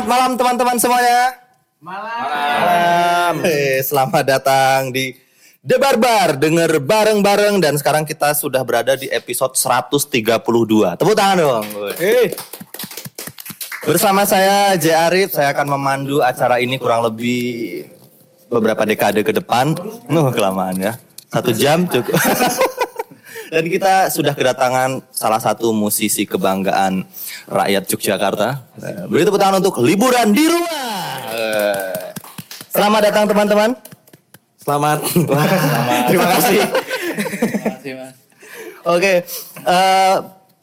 Selamat malam teman-teman semuanya. Malam. Eh, selamat datang di The Barbar. Dengar bareng-bareng dan sekarang kita sudah berada di episode 132. Tepuk tangan dong. Eh. Bersama saya J Arif, saya akan memandu acara ini kurang lebih beberapa dekade ke depan. Nuh, kelamaan ya. Satu jam cukup. Dan kita sudah kedatangan salah satu musisi kebanggaan rakyat Yogyakarta. Beri tepuk tangan untuk liburan di rumah. Selamat datang teman-teman. Selamat. Terima kasih. Oke, eh,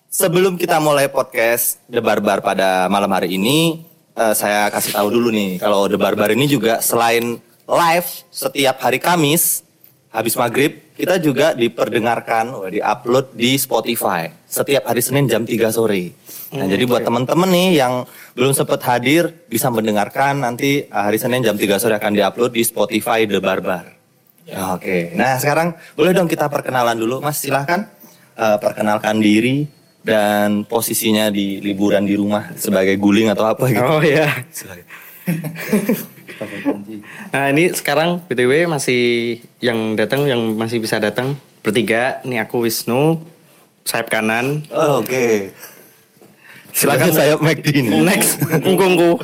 sebelum kita mulai podcast The Barbar pada malam hari ini, eh, saya kasih tahu dulu nih kalau The Barbar ini juga selain live setiap hari Kamis habis maghrib, kita juga diperdengarkan, wah, diupload di Spotify setiap hari Senin jam 3 sore. Nah, jadi buat teman-teman nih yang belum sempat hadir bisa mendengarkan nanti uh, hari Senin jam 3 sore akan diupload di Spotify The Barbar. Oke. Nah, sekarang boleh dong kita perkenalan dulu, Mas. Silahkan uh, perkenalkan diri dan posisinya di liburan di rumah sebagai guling atau apa gitu. Oh ya. Nah ini sekarang btw masih yang datang yang masih bisa datang bertiga. Ini aku Wisnu, sayap kanan. Oh, Oke. Silakan saya McD ini. Next, kungkungku.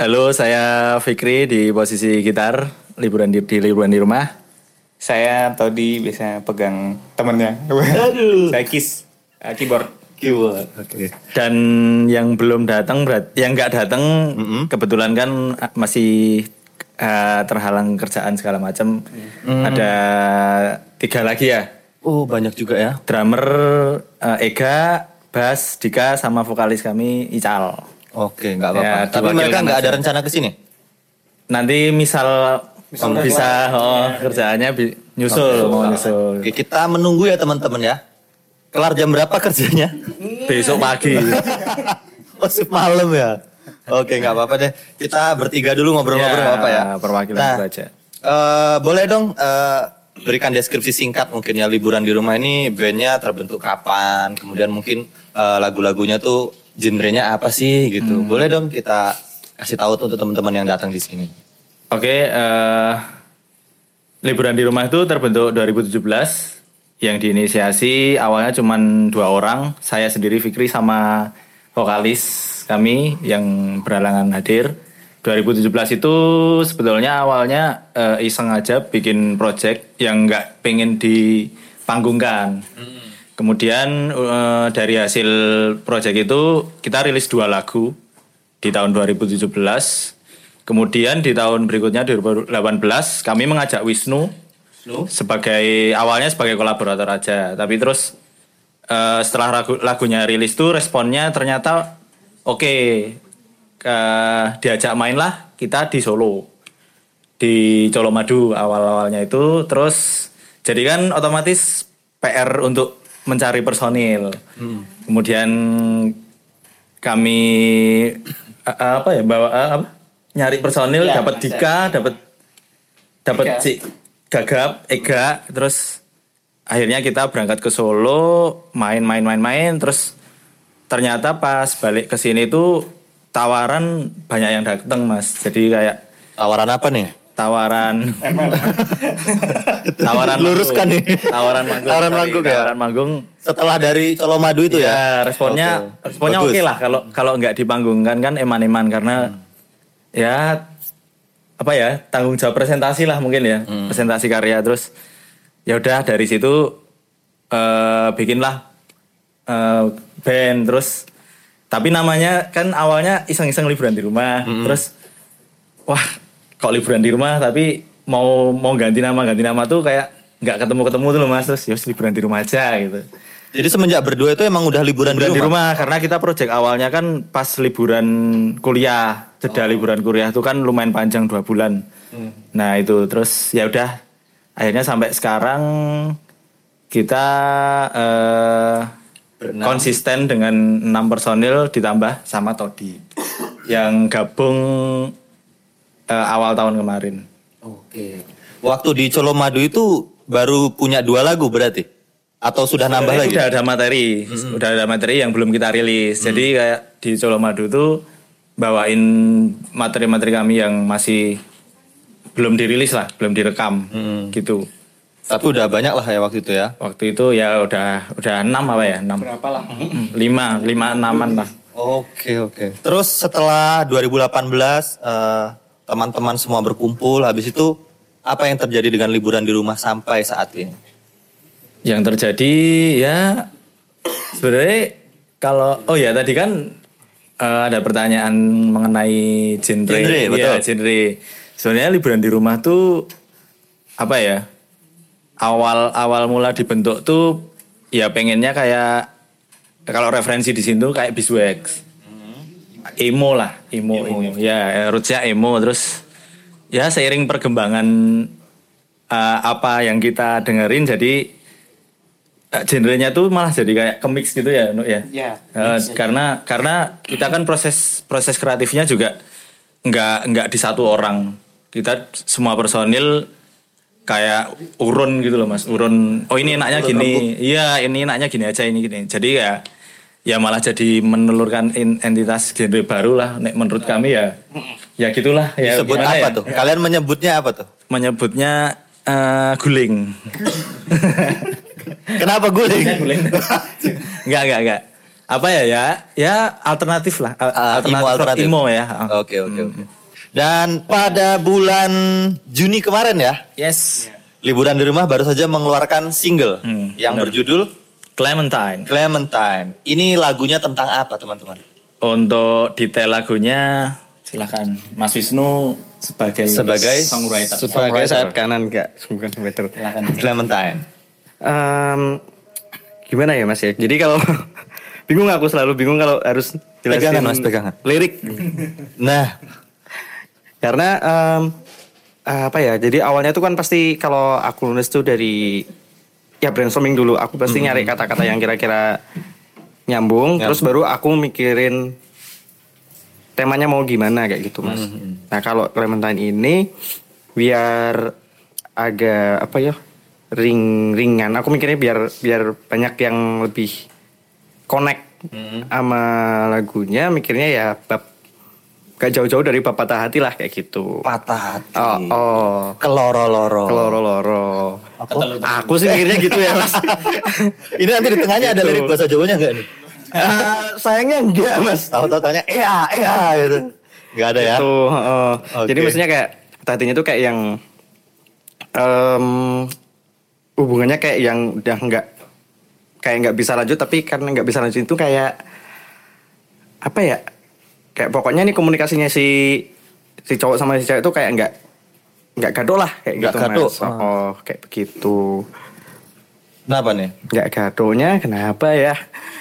Halo, saya Fikri di posisi gitar liburan di, di liburan di rumah. Saya Todi biasanya pegang temennya. Aduh. Saya Kis eh, keyboard. Oke. Dan yang belum datang, berat, yang nggak datang, kebetulan kan ah, masih ah, terhalang kerjaan segala macam. Ada tiga lagi ya, Oh, banyak juga ya. drummer eh, Ega, bass Dika, sama vokalis kami Ical. Oke, nggak apa-apa. Ya, Tapi mereka nggak ada rencana ke sini. Nanti misal bisa, oh, kerjaannya bi- nyusul, mau nyusul. Oke, kita menunggu ya teman-teman ya. Kelar jam berapa kerjanya? Besok pagi. oh, malam ya. Oke, nggak apa-apa deh. Kita bertiga dulu ngobrol-ngobrol Ya, apa ya. perwakilan Nah, itu aja. eh, boleh dong eh, berikan deskripsi singkat mungkin ya liburan di rumah ini bandnya terbentuk kapan, kemudian mungkin eh, lagu-lagunya tuh genrenya apa sih gitu. Hmm. Boleh dong kita kasih tahu tuh untuk teman-teman yang datang di sini. Oke, eh, liburan di rumah itu terbentuk 2017 yang diinisiasi awalnya cuma dua orang, saya sendiri Fikri sama vokalis kami yang berhalangan hadir. 2017 itu sebetulnya awalnya eh, iseng aja bikin project yang nggak pengen dipanggungkan. Kemudian eh, dari hasil project itu kita rilis dua lagu di tahun 2017. Kemudian di tahun berikutnya 2018 kami mengajak Wisnu sebagai awalnya sebagai kolaborator aja, tapi terus eh, setelah lagu, lagunya rilis tuh responnya ternyata oke eh, diajak main lah kita di Solo. Di Colomadu awal-awalnya itu. Terus jadi kan otomatis PR untuk mencari personil. Kemudian kami eh, apa ya bawa apa? Nyari personil dapat Dika dapat dapat si Gagap Ega terus akhirnya kita berangkat ke Solo main main main main terus ternyata pas balik ke sini tuh tawaran banyak yang datang mas jadi kayak Tawaran apa nih? tawaran tawaran Luruskan nih. tawaran manggung Tawaran manggung ya? tawaran manggung Setelah dari Colomadu itu ya? ya responnya Oke. responnya oke lah kalau kalau nggak dipanggungkan kan eman-eman karena ya apa ya tanggung jawab presentasi lah mungkin ya presentasi karya. Terus ya udah dari situ eh bikinlah eh, band. Terus tapi namanya kan awalnya iseng-iseng liburan di rumah. Terus wah kok liburan di rumah? Tapi mau mau ganti nama ganti nama tuh kayak nggak ketemu ketemu tuh loh mas. Terus ya liburan di rumah aja gitu Jadi semenjak berdua itu emang udah liburan, liburan di rumah? karena kita project awalnya kan pas liburan kuliah jeda liburan kuliah itu kan lumayan panjang dua bulan nah itu terus ya udah akhirnya sampai sekarang kita eh, konsisten dengan enam personil ditambah sama Todi yang gabung eh, awal tahun kemarin Oke. Waktu di Colomadu itu baru punya dua lagu berarti? Atau sudah nambah lagi? Udah ada materi, udah ada materi yang belum kita rilis. Jadi kayak di Colomadu tuh bawain materi-materi kami yang masih belum dirilis lah, belum direkam gitu. Tapi udah banyak lah ya waktu itu ya. Waktu itu ya udah udah enam apa ya enam Berapa lah? Lima lima enaman lah. Oke oke. Terus setelah 2018 eh, teman-teman semua berkumpul, habis itu apa yang terjadi dengan liburan di rumah sampai saat ini? Yang terjadi ya sebenarnya kalau oh ya tadi kan eh, ada pertanyaan mengenai genre. Genre, betul. Iya, genre. Sebenarnya liburan di rumah tuh apa ya? Awal awal mula dibentuk tuh ya pengennya kayak kalau referensi di situ kayak Biswax. Emo lah, emo, emo. Ya, rootsnya emo terus ya seiring perkembangan eh, apa yang kita dengerin jadi genrenya tuh malah jadi kayak kemix gitu ya, Nuk ya. Ya, Eh, karena karena kita kan proses proses kreatifnya juga nggak nggak di satu orang. Kita semua personil kayak urun gitu loh mas urun oh ini enaknya gini iya ini enaknya gini aja ini gini jadi ya ya malah jadi menelurkan entitas genre baru lah Nek menurut kami ya ya gitulah ya Disebut apa ya? tuh? Kalian menyebutnya apa tuh? menyebutnya eh, guling Kenapa guling? enggak enggak enggak apa ya ya ya alternatif lah Ah, emo alternatif. emo ya Oke oke oke. Dan pada bulan Juni kemarin ya, yes liburan di rumah baru saja mengeluarkan single Hmm, yang benar. berjudul Clementine Clementine. Ini lagunya tentang apa teman-teman? Untuk detail lagunya silakan Mas Wisnu sebagai Sebagai songwriter. Sebagai sayap kanan enggak, bukan. Clementine. Em, gimana ya Mas ya? Jadi kalau bingung aku selalu bingung kalau harus jelasin Pegangan, Mas, pegangan. lirik. Nah, Karena em, apa ya? Jadi awalnya tuh kan pasti kalau aku nulis tuh dari ya brainstorming dulu. Aku pasti nyari kata-kata yang kira-kira nyambung, terus baru aku mikirin temanya mau gimana kayak gitu, Mas. Nah, kalau Clementine ini biar agak apa ya? Ring ringan. Aku mikirnya biar biar banyak yang lebih connect sama lagunya, mikirnya ya bab gak jauh-jauh dari bab patah hati lah kayak gitu. patah hati. Oh, oh. Keloro-loro. Keloro-loro. Aku sih mikirnya gitu ya mas. Ini nanti di tengahnya ada Gitu. lirik bahasa Jawanya enggak nih? Ah, sayangnya enggak mas. Tahu-tahu tanya, iya, iya gitu. Enggak ada ya? Gitu, heeh. Oke. Jadi maksudnya kayak patah hatinya tuh kayak yang em, hubungannya kayak yang udah nggak kayak nggak bisa lanjut tapi karena nggak bisa lanjut itu kayak apa ya kayak pokoknya nih komunikasinya si si cowok sama si cewek itu kayak nggak nggak gado lah kayak Nggak gitu gado. mas oh kayak begitu. Kenapa nih? nggak gadonya kenapa ya?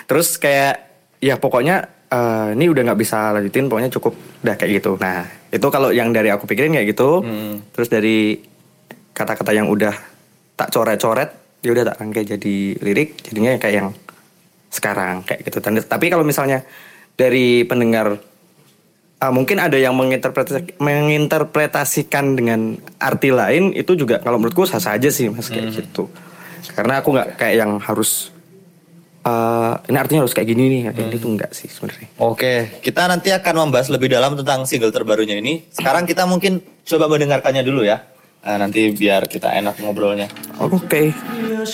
Terus kayak ya pokoknya eh, ini udah nggak bisa lanjutin pokoknya cukup udah kayak gitu. Nah itu kalau yang dari aku pikirin kayak gitu. Terus dari kata-kata yang udah tak coret-coret ya udah tak rangkai jadi lirik jadinya kayak yang sekarang kayak gitu. Dan- tapi kalau misalnya dari pendengar ah, mungkin ada yang menginterpretasi- menginterpretasikan dengan arti lain itu juga kalau menurutku sah sah aja sih mas kayak gitu. Karena aku nggak kayak yang harus eh, ini artinya harus kayak gini nih kayak gitu enggak sih sebenarnya. Oke, kita nanti akan membahas lebih dalam tentang single terbarunya ini. Sekarang kita mungkin coba mendengarkannya dulu ya. Nah, nanti biar kita enak ngobrolnya. oke Your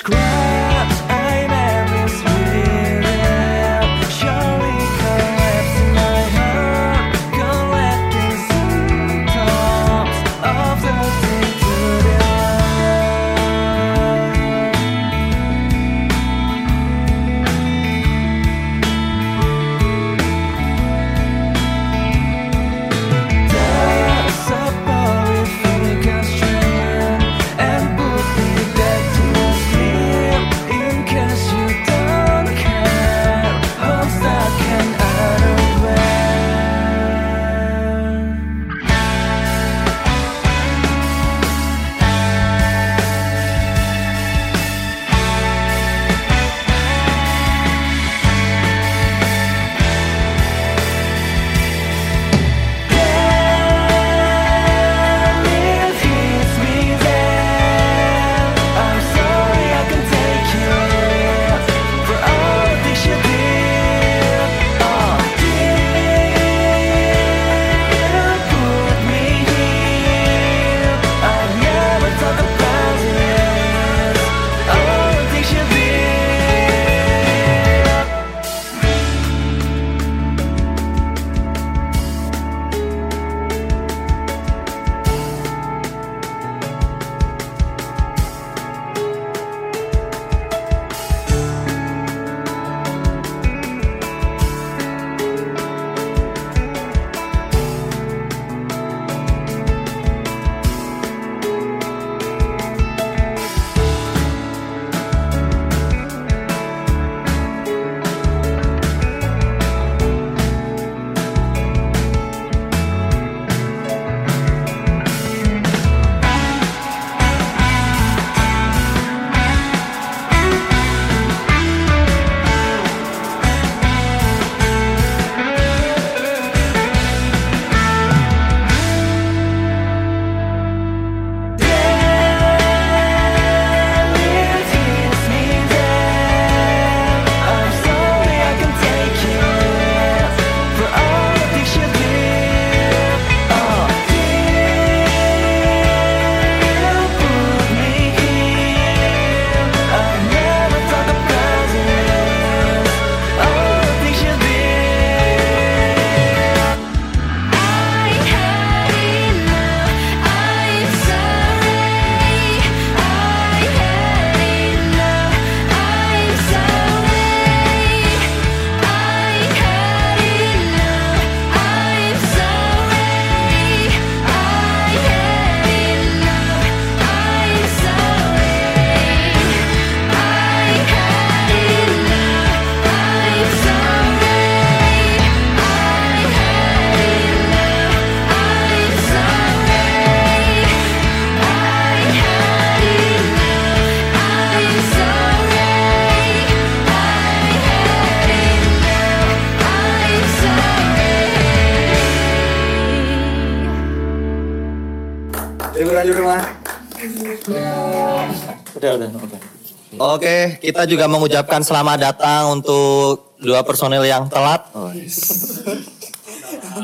kita juga mengucapkan selamat datang untuk dua personil yang telat.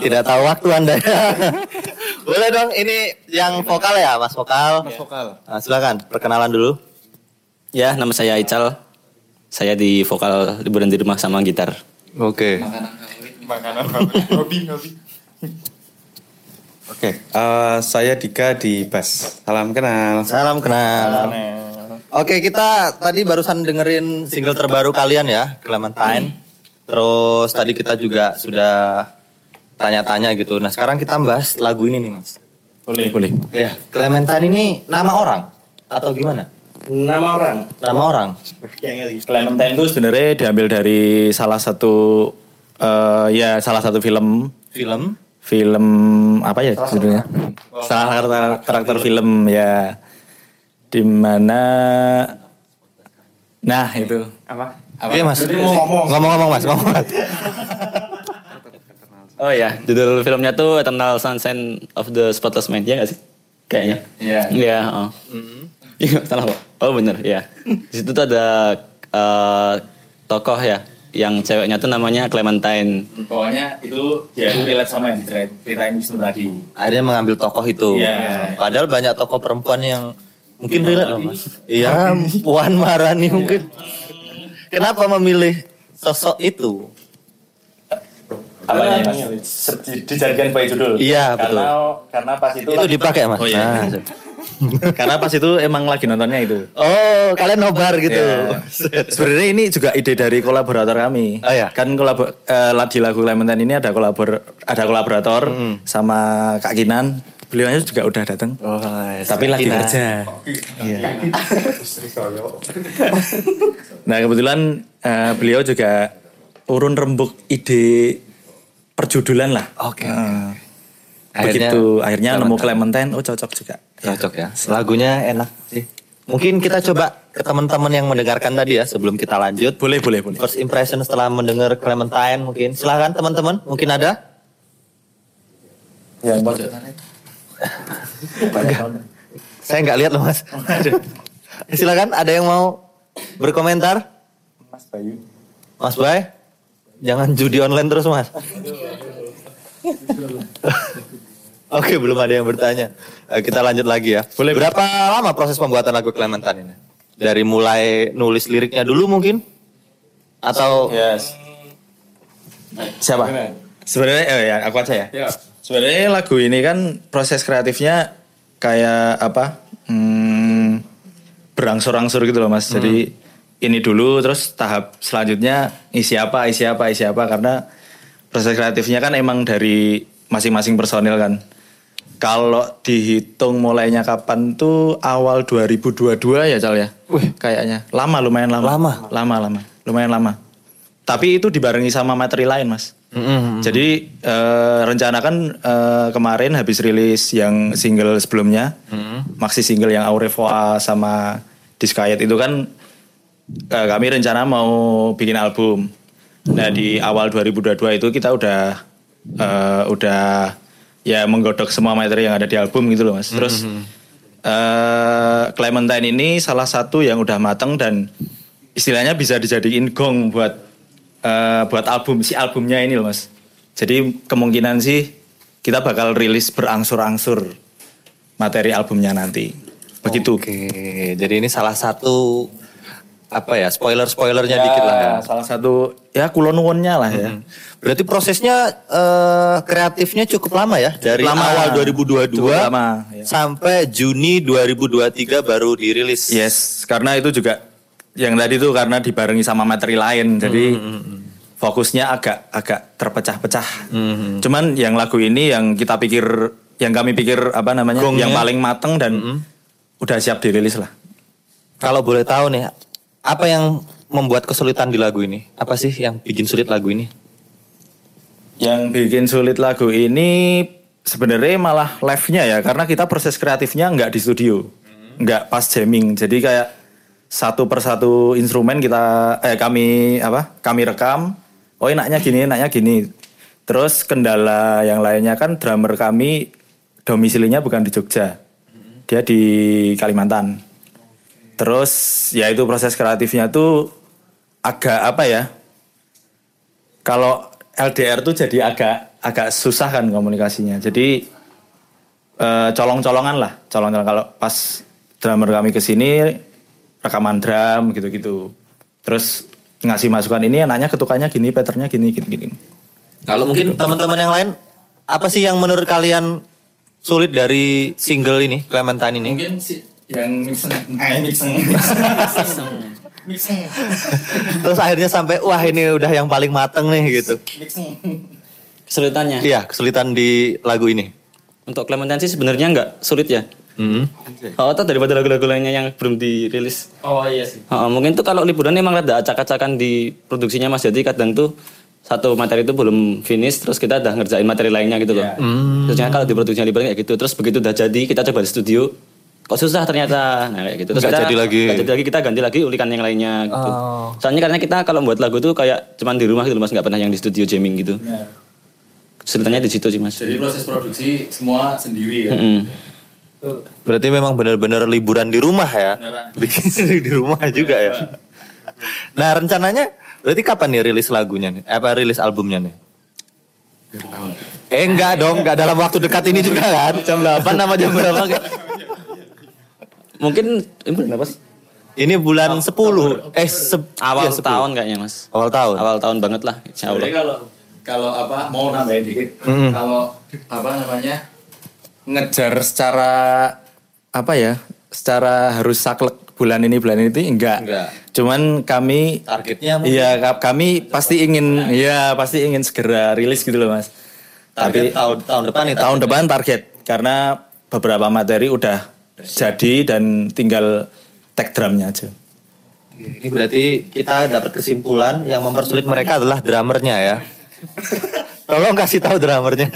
Tidak tahu waktu Anda. Boleh dong, ini yang vokal ya, Mas Vokal. Mas Vokal. Nah, silakan, perkenalan dulu. Ya, nama saya Ical. Saya di vokal liburan di rumah sama gitar. Oke. Makanan hobi hobi. Oke, eh, saya Dika di bass. Salam kenal. Salam kenal. Oke, kita tadi barusan dengerin single terbaru kalian ya, Clementine. Terus tadi kita juga sudah tanya-tanya gitu. Nah, sekarang kita bahas lagu ini nih, Mas. Boleh, boleh. Ya, Clementine ini nama orang atau gimana? Nama orang. Nama orang. Clementine itu sebenarnya diambil dari salah satu eh, ya salah satu film Film. film apa ya judulnya? Salah karakter, karakter film ya di mana nah itu Apa? Iya, Mas. Ngomong-ngomong, Mas. Ngomong, Mas. Oh ya, judul filmnya tuh Eternal Sunshine of the Spotless Mind ya gak sih? Kayaknya. Iya. Iya. Oh. Iya salah Pak. Oh bener ya. Di situ tuh ada eh, tokoh ya, yang ceweknya tuh namanya Clementine. pokoknya itu ya itu relate sama yang diceritain Wisnu tadi Akhirnya mengambil tokoh itu. Iya. Padahal banyak tokoh perempuan yang mungkin relate loh, Mas. Iya, Puan Marani mungkin. Kenapa memilih sosok itu? apa mas dijadikan bayi judul Iya, betul. karena karena pas itu Itu dipakai, Mas. oh iya Nah, karena pas itu emang lagi nontonnya itu Oh, kalian nobar gitu. Iya. Sebenarnya ini juga ide dari kolaborator kami. Oh, iya. Kan kolabor eh, di lagu Clementine ini ada kolabor ada kolaborator sama Kak Kinan. Beliau juga udah datang. Oh, Tapi lagi Kina. kerja. nah kebetulan eh, beliau juga urun rembuk ide perjudulan lah. Oke. Eh, Akhirnya begitu akhirnya nemu Clementine, oh cocok juga. Cocok ya. Lagunya enak sih. Mungkin kita coba ke teman-teman yang mendengarkan tadi ya sebelum kita lanjut. Boleh boleh boleh. First impression setelah mendengar Clementine mungkin. Silahkan teman-teman, mungkin ada? Ya, Saya nggak lihat loh mas. Silakan, ada yang mau berkomentar? Mas Bayu. Mas Bay, jangan judi online terus mas. Oke, belum ada yang bertanya. Eh, kita lanjut lagi ya. Boleh. Berapa lama proses pembuatan lagu Clementine ini? Dari mulai nulis liriknya dulu mungkin? Atau Yes. Siapa? Sebenarnya eh, ya aku aja ya. Sebenarnya lagu ini kan proses kreatifnya kayak apa? Hmm, berangsur-angsur gitu loh Mas. Jadi ini dulu terus tahap selanjutnya isi apa, isi apa, isi apa karena proses kreatifnya kan emang dari masing-masing personil kan. Kalau dihitung mulainya kapan tuh awal 2022 ya Cal ya? Wih, kayaknya lama lumayan lama. Lama? Lama lama, lumayan lama. Tapi itu dibarengi sama materi lain mas. Jadi eh, rencana kan eh, kemarin habis rilis yang single sebelumnya, maxi single yang Au Revoir sama Disquiet itu kan eh, kami rencana mau bikin album. Nah di awal 2022 itu kita udah eh, udah ya menggodok semua materi yang ada di album gitu loh mas. Terus eh, Clementine ini salah satu yang udah mateng dan istilahnya bisa dijadiin gong buat eh, buat album si albumnya ini loh mas. Jadi kemungkinan sih kita bakal rilis berangsur-angsur materi albumnya nanti. Begitu. Oke, jadi ini salah satu apa ya spoiler-spoilernya dikit lah ya. Salah satu ya kulon-kulonnya lah ya. Berarti prosesnya eh, kreatifnya cukup lama ya dari Lama. awal 2022 Cukup lama, ya. sampai Juni 2023 baru dirilis. Yes, karena itu juga yang tadi tuh karena dibarengi sama materi lain, jadi fokusnya agak agak terpecah-pecah. Cuman yang lagu ini yang kita pikir, yang kami pikir apa namanya, Gongnya. yang paling mateng dan udah siap dirilis lah. Kalau boleh tahu nih, apa yang membuat kesulitan di lagu ini? Apa sih yang bikin sulit lagu ini? Yang bikin sulit lagu ini sebenarnya malah live-nya ya, karena kita proses kreatifnya nggak di studio, nggak pas jamming, jadi kayak satu persatu instrumen kita eh kami apa kami rekam oh enaknya gini enaknya gini terus kendala yang lainnya kan drummer kami domisilinya bukan di Jogja dia di Kalimantan. Terus ya itu proses kreatifnya tuh agak apa ya? Kalau LDR tuh jadi agak agak susah kan komunikasinya. Jadi eh, colong-colongan lah, colong-colongan kalau pas drummer kami ke sini rekaman drum gitu-gitu. Terus ngasih masukan ini anaknya ketukannya gini, patternnya gini, gini, gini. Kalau mungkin teman-teman yang lain, apa sih yang menurut kalian sulit dari single ini, Clementine ini? Mungkin sih yang mixing, eh, mixing. Terus akhirnya sampai wah ini udah yang paling mateng nih gitu. Kesulitannya. Iya, kesulitan di lagu ini. Untuk Clementine sih sebenarnya nggak sulit ya. Hmm. Oh, atau daripada lagu-lagu lainnya yang belum dirilis. Oh iya sih. Oh, mungkin tuh kalau liburan emang ada acak-acakan di produksinya Mas Jadi kadang tuh satu materi itu belum finish terus kita udah ngerjain materi lainnya gitu loh. Terusnya kalau di produksinya liburan kayak gitu terus begitu udah jadi kita coba di studio kok susah ternyata nah kayak gitu terus Nggak kita jadi lagi. nggak jadi lagi kita ganti lagi ulikan yang lainnya gitu. Soalnya karena kita kalau buat lagu tuh kayak cuman di rumah gitu loh, Mas nggak pernah yang di studio jamming gitu. Kesulitannya di situ sih Mas. Jadi proses produksi semua sendiri ya. Mm-mm. Berarti memang benar-benar liburan di rumah ya. Bikin di rumah juga ya. Nah, rencananya berarti kapan nih rilis lagunya nih? Apa rilis albumnya nih? Eh enggak dong, enggak dalam waktu dekat ini juga kan? Jam 8 sama jam berapa? Mungkin ini bulan apa sih? Ini bulan 10. Eh, se- Awal iya, 10. tahun kayaknya Mas. Awal tahun. Awal tahun banget lah, insya Allah. Jadi kalau kalau apa mau nambahin dikit. Kalau apa namanya ngejar secara apa ya? Secara harus saklek bulan ini bulan ini itu enggak. Enggak. Cuman kami Targetnya mungkin? Iya, ka- kami pasti ingin iya pasti ingin segera rilis gitu loh, Mas. Target tahun tahun depan nih. tahun depan target karena beberapa materi udah jadi dan tinggal tag drumnya aja. Ini berarti kita dapat kesimpulan yang mempersulit mereka adalah drummernya ya. Tolong kasih tahu drummernya.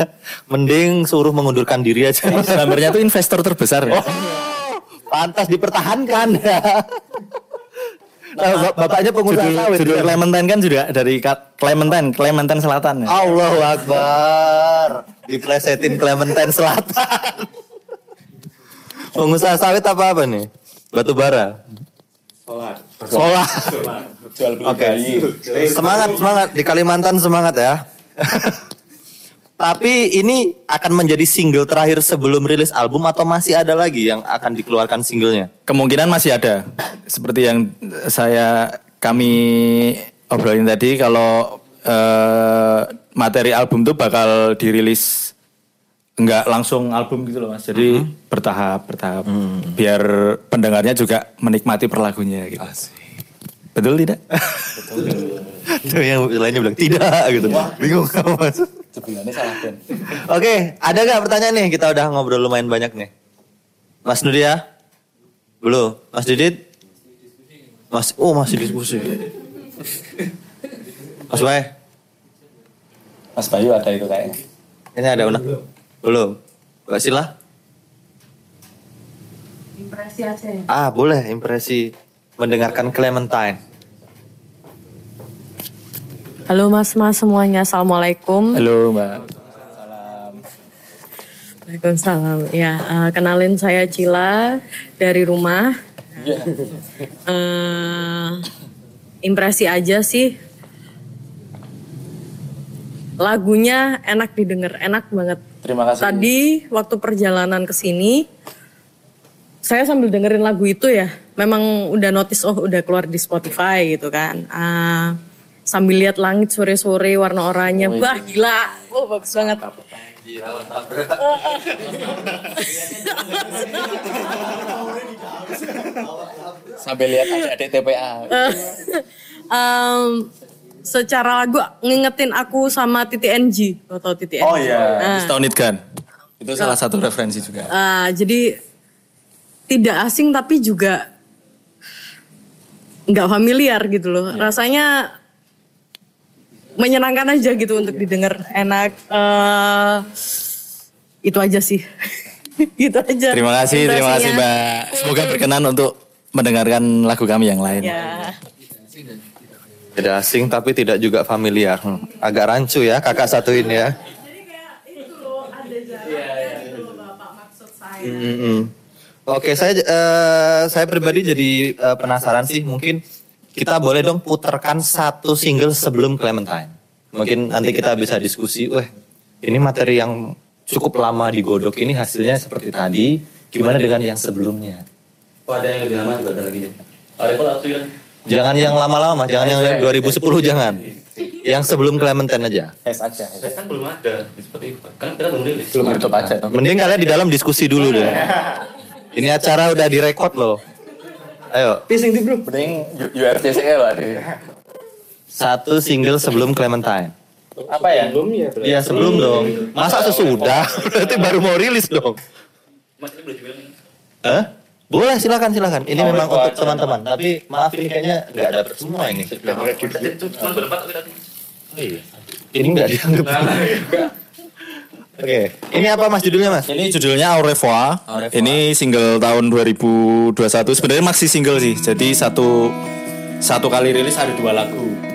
Mending suruh mengundurkan diri aja. Drummernya tuh investor terbesar. Oh, pantas dipertahankan. nah, bap- bapaknya pengusaha Judul, sawit. judul ya? Clementine kan juga dari Clementine, Clementine Selatan ya. Allahu Akbar. Diplesetin Clementine Selatan. pengusaha sawit apa apa nih? Batu bara. Solar. Solar. Oke. Semangat semangat di Kalimantan semangat ya. Tapi ini akan menjadi single terakhir sebelum rilis album atau masih ada lagi yang akan dikeluarkan singlenya? Kemungkinan masih ada. Seperti yang saya kami obrolin tadi kalau eh, materi album tuh bakal dirilis nggak langsung album gitu loh Mas. Jadi bertahap bertahap biar pendengarnya juga menikmati per lagunya gitu. Betul tidak? Tuh yang lainnya bilang tidak gitu. Bingung kamu mas. Oke, ada nggak pertanyaan nih? Kita udah ngobrol lumayan banyak nih. Mas Nudia? Belum. Mas Didit? Mas, oh masih diskusi. Mas Bay? Mas Bayu ada itu kayaknya. Ini ada unak? Belum. Mbak Sila? Impresi aja ya. Ah, boleh impresi mendengarkan Clementine. Halo mas-mas semuanya, assalamualaikum. Halo Mbak. Waalaikumsalam. Ya, eh, kenalin saya Cila dari rumah. Eh, impresi aja sih. Lagunya enak didengar, enak banget. Terima kasih. Tadi waktu perjalanan ke sini, saya sambil dengerin lagu itu ya, memang udah notice oh udah keluar di Spotify gitu kan. Ah, sambil lihat langit sore-sore warna oranye, wah gila, oh bagus banget. Sampai lihat adik TPA. Em, secara lagu ngingetin aku sama Titi NG, Lo tau Titi NG? Oh iya, Nah. Stone It Gun. Itu salah satu referensi juga. Ah, jadi tidak asing tapi juga nggak familiar gitu loh. Rasanya menyenangkan aja gitu untuk didengar, enak. Eh, itu aja sih. gitu aja. Terima kasih, terima kasih impresinya. Mbak. Semoga berkenan untuk mendengarkan lagu kami yang lain. Ya. Tidak asing tapi tidak juga familiar. Hmm, Agak rancu ya kakak satu ini ya. Jadi kayak itu loh ada jarak gitu loh Bapak maksud saya. Mm-mm. Oke, saya eh, saya pribadi jadi eh, penasaran sih. Mungkin kita boleh dong putarkan satu single sebelum Clementine. Mungkin nanti kita bisa diskusi. Wah, ini materi yang cukup lama digodok ini hasilnya seperti tadi. Gimana dengan yang sebelumnya? Oh, ada yang lebih lama juga ada lagi. Ada aku bilang Jangan yang lama-lama, jangan yang 2010 jangan. Yang sebelum Clementine aja. Es aja. es. kan belum ada di Spotify. Kan kita belum rilis. Belum tutup aja. Mending kalian di dalam diskusi dulu deh. Ini acara udah direkod loh. Ayo, Mending URTC lah. satu single sebelum Clementine. Apa ya? Iya sebelum dong. Masa sesudah? Berarti baru mau rilis dong. Mas ini boleh nih. Hah? Boleh silakan silakan. Ini memang untuk teman-teman. Tapi maaf ini kayaknya nggak dapet semua ini. Itu cuma berempat tapi tadi. Ini nggak dianggap. Oke. Ini apa mas judulnya mas? Ini judulnya Au revoir. Ini single tahun 2021. Sebenarnya masih single sih. Jadi satu satu kali rilis ada dua lagu.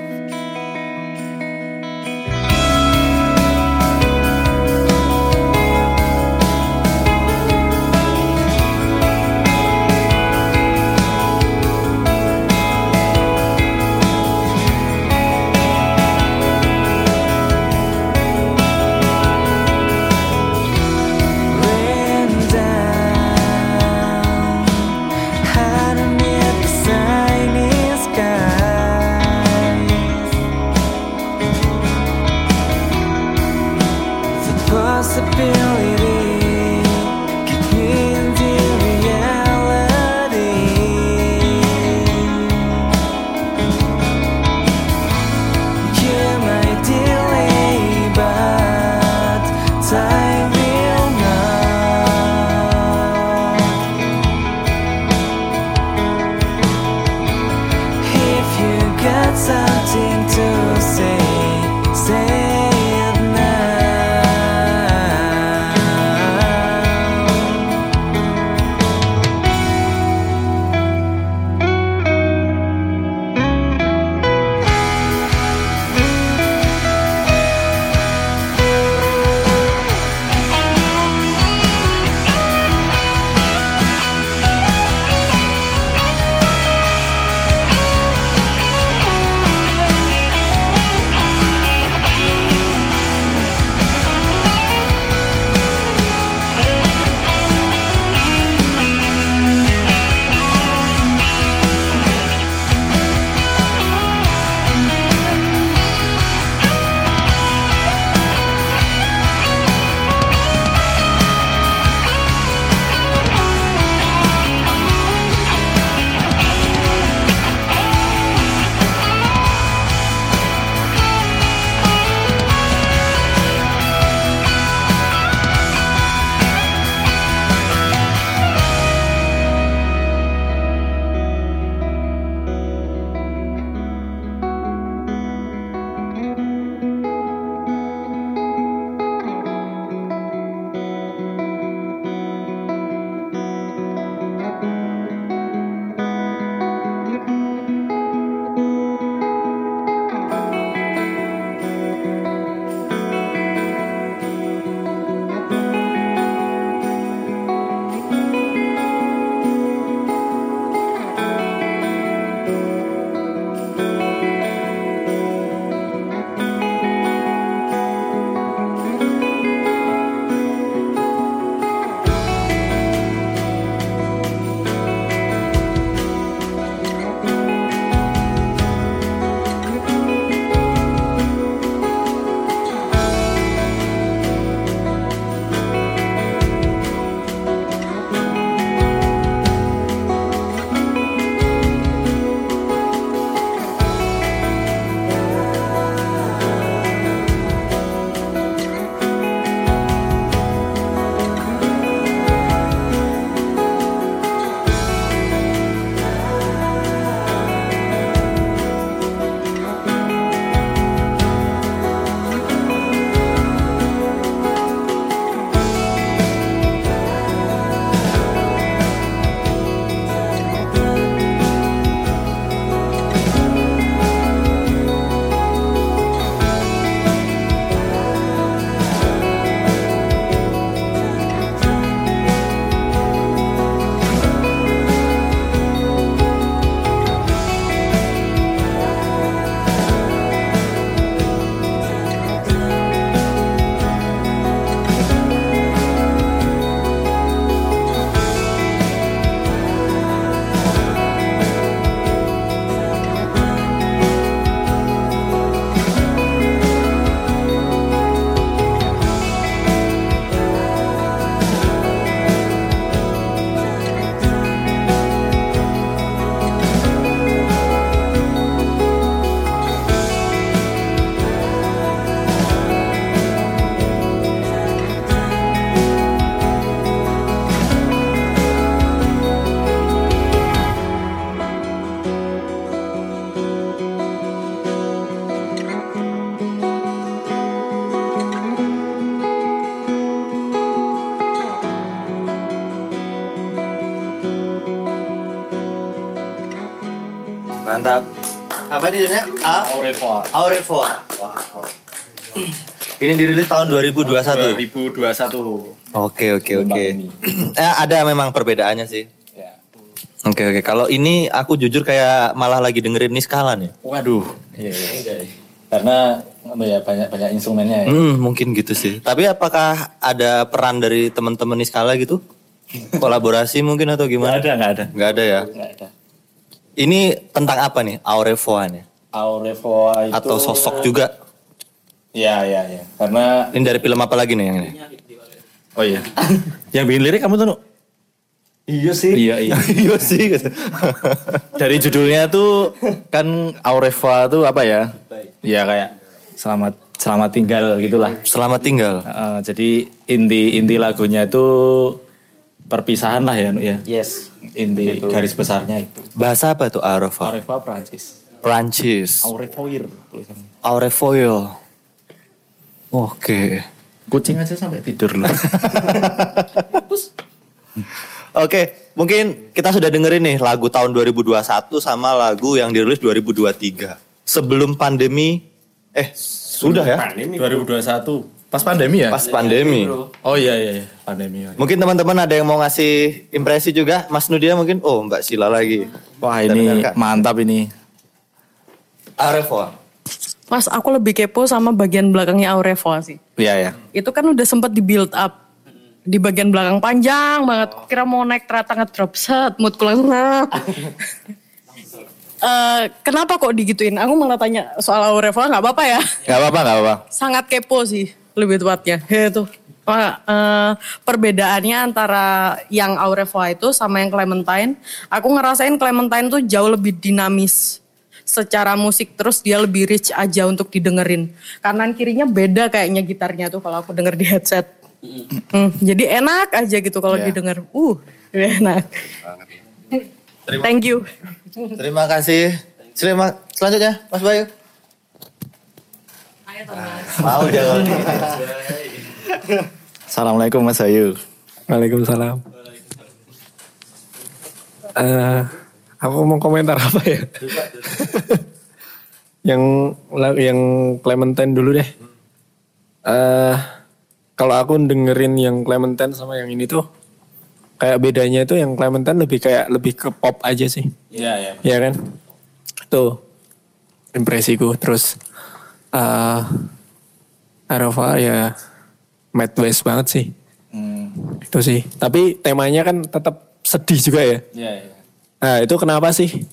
A. Aurefoa. Wow. Ini dirilis tahun 2021. 2021. Oke oke oke. Eh, ada memang perbedaannya sih. Ya. Oke oke. Kalau ini aku jujur kayak malah lagi dengerin Niskala nih. Waduh. Iya, iya. Karena apa ya banyak banyak instrumennya ya. Hmm, mungkin gitu sih. Tapi apakah ada peran dari teman-teman Niskala gitu? Kolaborasi mungkin atau gimana? ada, nggak ada. Nggak ada ya. Nggak ada. Ini tentang apa nih? Aurefoa nih? Aurefoa itu Atau sosok juga? Iya, iya, iya. Karena Ini dari film apa lagi nih yang ini? oh iya. yang bikin lirik kamu tuh? Iya sih. Iya, iya. iya sih. Dari judulnya tuh kan Aurefoa tuh apa ya? Ya kayak selamat selamat tinggal gitulah. Selamat tinggal. Eh, jadi inti inti lagunya itu perpisahan lah ya, Nu, ya. Yes. Inti garis besarnya itu. Bahasa apa tuh Aurefoa? Aurefoa Prancis. Prancis. Aurefoir tulisannya. Aurefoil. Oke. Kucing aja sampai tidur loh. Oke, mungkin kita sudah dengerin nih lagu tahun 2021 sama lagu yang dirilis 2023. Sebelum pandemi, eh sudah ya? 2021 pas pandemi ya? Pas pandemi. Oh iya iya, iya. pandemi. oh iya. Mungkin teman-teman ada yang mau ngasih impresi juga, Mas Nudia mungkin. Oh, Mbak Sila lagi. Wah Kita ini dengarkan. mantap ini. Aurefoa. Mas, aku lebih kepo sama bagian belakangnya Aurefoa sih. Iya ya. Itu kan udah sempat di build up. Di bagian belakang panjang banget. Kira mau naik ternyata ngedrop set, moodku langsung. Eh, kenapa kok digituin? Aku malah tanya soal Aurefoa nggak apa-apa ya. Gak apa-apa gak apa-apa. Sangat kepo sih lebih tepatnya. Ya, Itu Wah, eh, perbedaannya antara yang Aurefoa itu sama yang Clementine. Aku ngerasain Clementine tuh jauh lebih dinamis secara musik terus dia lebih rich aja untuk didengerin. Kanan kirinya beda kayaknya gitarnya tuh kalau aku denger di headset. Hmm, jadi enak aja gitu kalau didengar. Uh, enak. Thank you. Terima kasih. Terima selanjutnya, Mas Bayu. Mau jangan. Assalamualaikum Mas Ayu. Waalaikumsalam. Eh, aku mau komentar apa ya? yang yang Clementine dulu deh. Eh, kalau aku dengerin yang Clementine sama yang ini tuh kayak bedanya itu yang Clementine lebih kayak lebih ke pop aja sih. Iya iya. Ya kan? Tuh impresiku terus eh Arava ya Mad West banget sih. Hmm. Itu sih. Tapi temanya kan tetap sedih juga ya. Iya iya. Nah itu kenapa sih?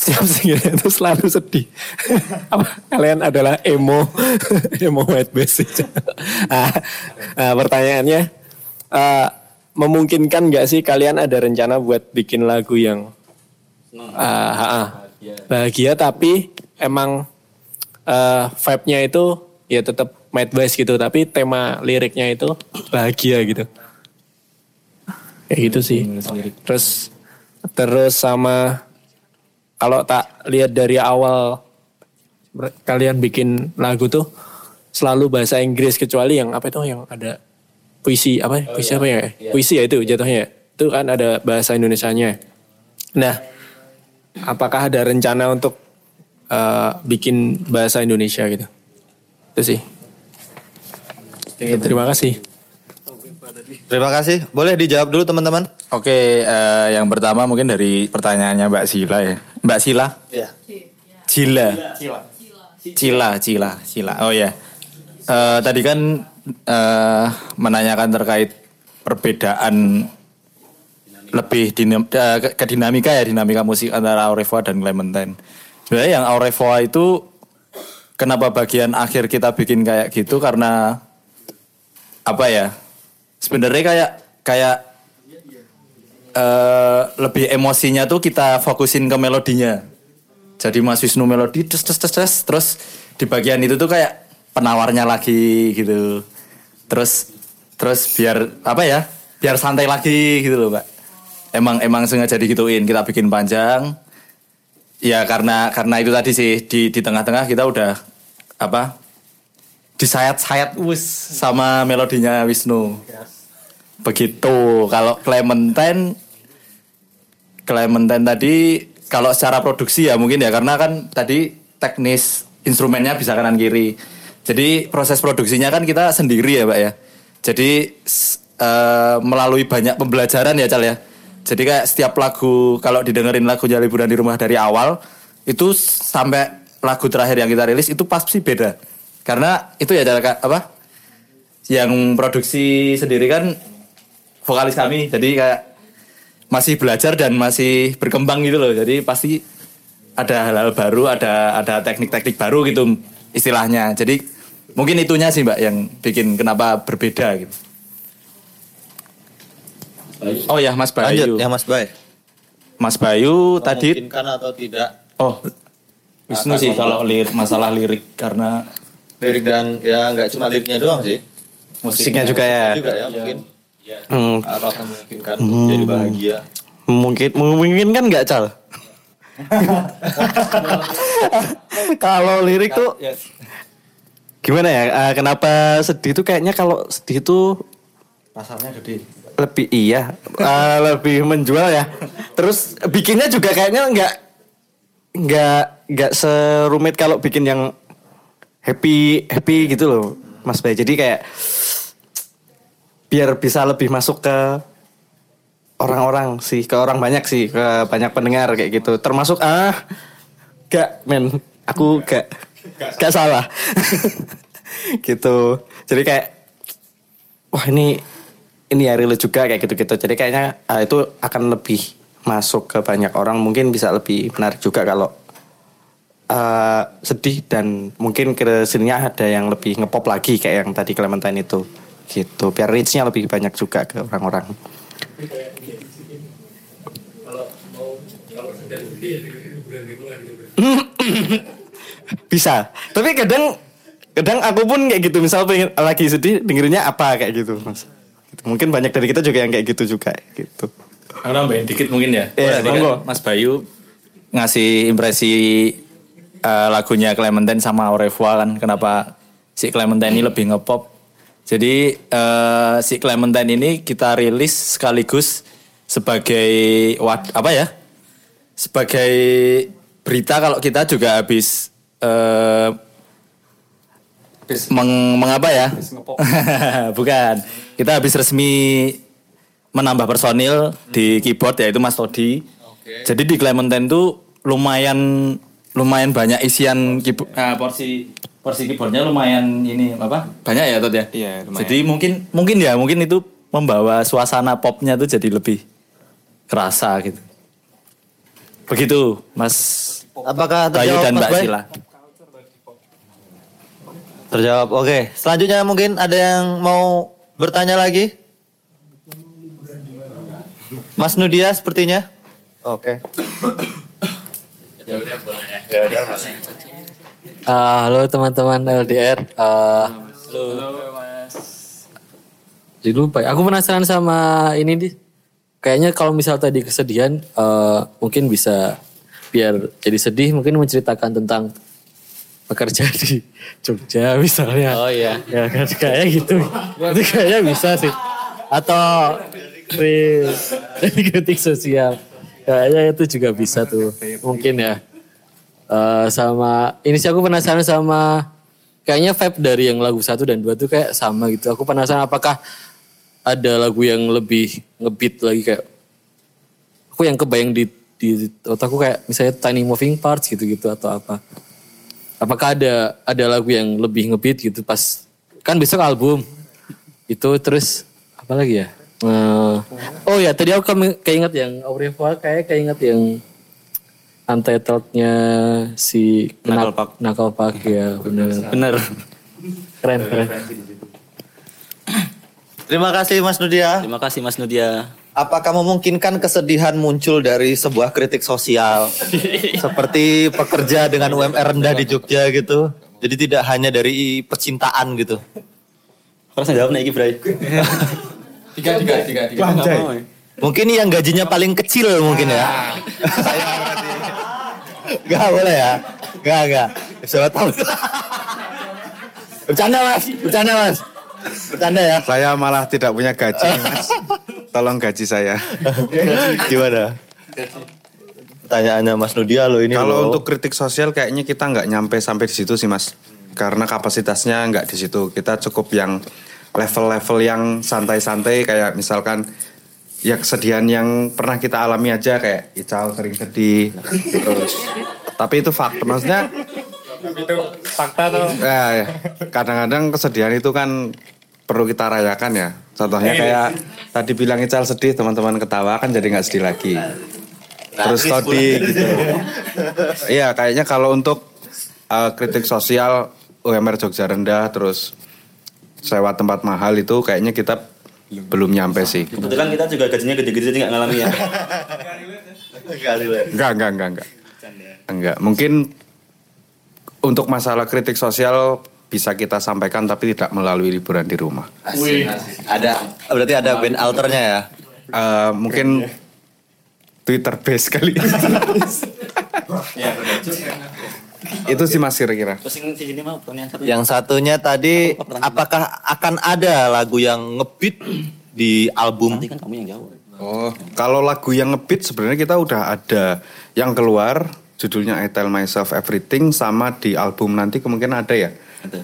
Siap sih itu selalu sedih. Apa kalian adalah emo, emo white base. nah, nah, pertanyaannya, eh, memungkinkan nggak sih kalian ada rencana buat bikin lagu yang ah, ah, bahagia tapi emang eh, vibe-nya itu ya tetap mad West gitu tapi tema liriknya itu bahagia gitu. Kayak gitu sih. Terus terus sama kalau tak lihat dari awal kalian bikin lagu tuh selalu bahasa Inggris kecuali yang apa itu yang ada puisi apa ya? puisi apa ya? Puisi ya itu jatuhnya. Ya. itu kan ada bahasa Indonesianya. Nah apakah ada rencana untuk eh, bikin bahasa Indonesia gitu? Itu sih. Terima kasih Terima kasih. Boleh dijawab dulu teman-teman? Oke, eh, yang pertama mungkin dari pertanyaannya Mbak Sila ya. Mbak Sila? Iya. Cila. Cila, Cila, Cila. Oh ya. Eh, tadi kan eh, menanyakan terkait perbedaan lebih dinam, eh, ke, ke dinamika ya dinamika musik antara Aurevoa dan Clementine. Sebenarnya yang Aurevoa itu kenapa bagian akhir kita bikin kayak gitu karena apa ya? Sebenarnya kayak kayak eh, lebih emosinya tuh kita fokusin ke melodinya. Jadi Mas Wisnu melodi tes tes tes terus di bagian itu tuh kayak penawarnya lagi gitu. Terus terus biar apa ya? Biar santai lagi gitu loh, Mbak. Emang emang sengaja digituin, kita bikin panjang. Ya karena karena itu tadi sih di di tengah-tengah kita udah apa? Disayat-sayat wis sama melodinya Wisnu. Begitu. Kalau Clementine Clementine tadi kalau secara produksi ya mungkin ya karena kan tadi teknis instrumennya bisa kanan kiri. Jadi proses produksinya kan kita sendiri ya, Pak ya. Jadi eh, melalui banyak pembelajaran ya, Cal ya. Jadi kayak setiap lagu kalau didengerin lagunya liburan di rumah dari awal itu sampai lagu terakhir yang kita rilis itu pasti beda. Karena itu ya cara apa? Yang produksi sendiri kan vokalis kami. Jadi kayak masih belajar dan masih berkembang gitu loh. Jadi pasti ada hal-hal baru, ada ada teknik-teknik baru gitu istilahnya. Jadi mungkin itunya sih Mbak yang bikin kenapa berbeda gitu. Oh ya Mas Bayu. Lanjut ya Mas Bay. Mas Bayu tadi Memungkinkan atau tidak oh Wisnu sih kalau lirik masalah lirik karena lirik dan ya nggak cuma liriknya doang sih. Musiknya juga ya. Juga ya mungkin. Hmm, Apakah memungkinkan untuk jadi bahagia? mungkin mungkin kan nggak cal. kalau lirik tuh gimana ya? eh, kenapa sedih tuh kayaknya kalau sedih tuh pasarnya gede. lebih iya eh, lebih menjual ya. Terus bikinnya juga kayaknya nggak nggak nggak serumit kalau bikin yang happy happy gitu loh, Mas Bay. Jadi kayak biar bisa lebih masuk ke orang-orang sih, ke orang banyak sih, ke banyak pendengar kayak gitu. Termasuk ah, gak men, aku gak gak salah, gitu. Jadi kayak wah ini ini ya real juga kayak gitu-gitu. Jadi kayaknya ah, itu akan lebih masuk ke banyak orang. Mungkin bisa lebih menarik juga kalau eh, sedih dan mungkin ke sininya ada yang lebih ngepop lagi kayak yang tadi Clementine itu. Gitu. Biar reach-nya lebih banyak juga ke orang-orang. Bisa. Tapi kadang kadang aku pun kayak gitu. Misal pengen lagi sedih dengerinnya apa kayak gitu mas. Gitu. mungkin banyak dari kita juga yang kayak gitu juga gitu. Aku nambahin dikit mungkin ya. Monggo. Mas Bayu ngasih impresi eh, lagunya Clementine sama Au revoir kan kenapa si Clementine ini lebih ngepop. Jadi eh, si Clementine ini kita rilis sekaligus sebagai wad, apa ya? Sebagai berita kalau kita juga habis eh, meng, mengapa ya? Bukan. Kita habis resmi menambah personil di keyboard yaitu Mas Todi. Jadi di Clementine tuh lumayan lumayan banyak isian keyboard, nah, porsi porsi keyboardnya lumayan ini apa? Banyak ya Tod ya? Iya, lumayan. Jadi mungkin mungkin ya mungkin itu membawa suasana popnya tuh jadi lebih kerasa gitu. Begitu Mas Apakah Bayu terjawab dan Mas Mbak? Sila. Terjawab. Oke, selanjutnya mungkin ada yang mau bertanya lagi? Mas Nudia sepertinya. Oke. Ah, halo teman-teman LDR. Ah, Jadi lupa. ya. Aku penasaran sama ini di. Kayaknya kalau misal tadi kesedihan, eh, mungkin bisa biar jadi sedih, mungkin menceritakan tentang pekerja di Jogja misalnya. Oh iya. Ya kan kayak gitu. Itu kayaknya bisa sih. Atau real kritik sosial. Kayaknya itu juga bisa tuh. Mungkin ya. Eh, sama ini sih aku penasaran sama kayaknya vibe dari yang lagu satu dan dua tuh kayak sama gitu. Aku penasaran apakah ada lagu yang lebih ngebeat lagi kayak aku yang kebayang di di otakku kayak misalnya tiny moving parts gitu-gitu atau apa. Apakah ada ada lagu yang lebih ngebeat gitu pas kan besok album itu terus apa lagi ya? Eh, oh ya tadi aku keinget yang Aureva kayak keinget yang untitled-nya si Knuckle Puck. Knuckle Puck, ya bener. bener Keren keren. Terima kasih Mas Nudia. Terima kasih Mas Nudia. Apakah memungkinkan kesedihan muncul dari sebuah kritik sosial seperti pekerja dengan UMR rendah di Jogja gitu? Jadi tidak hanya dari percintaan gitu. Harus jawab nih Bray. Tiga, tiga, tiga, tiga. Mungkin yang gajinya paling kecil mungkin ya. Saya berarti. Gak boleh ya. Gak, gak. Siapa tahu. Bercanda mas, bercanda mas. Bercanda ya. Saya malah tidak punya gaji, Mas. Tolong gaji saya. Gimana? pertanyaannya Mas Nudia lo ini. Kalau loh. untuk kritik sosial kayaknya kita nggak nyampe sampai di situ sih mas, karena kapasitasnya nggak di situ. Kita cukup yang level-level yang santai-santai kayak misalkan ya kesedihan yang pernah kita alami aja kayak Ical sering sedih. Terus, tapi itu fakta maksudnya. Itu fakta tuh. Ya, ya. kadang-kadang kesedihan itu kan perlu kita rayakan ya. Contohnya kayak tadi bilang Ical sedih, teman-teman ketawa kan jadi nggak sedih lagi. Terus tadi gitu. Iya, kayaknya kalau untuk uh, kritik sosial UMR Jogja rendah terus sewa tempat mahal itu kayaknya kita belum nyampe sih. Kebetulan kita juga gajinya gede-gede jadi nggak ngalami ya. Enggak, enggak, enggak, enggak. Enggak, mungkin untuk masalah kritik sosial bisa kita sampaikan tapi tidak melalui liburan di rumah. ada berarti ada band alternya ya. Eh, mungkin Twitter base kali. itu sih mas kira-kira. Yang di sini mau pertanyaan satu. Yang satunya tadi apakah akan ada lagu yang ngebeat di album? Nanti kan kamu yang jawab. Oh, kalau lagu yang ngebeat sebenarnya kita udah ada yang keluar judulnya I Tell Myself Everything sama di album nanti kemungkinan ada ya.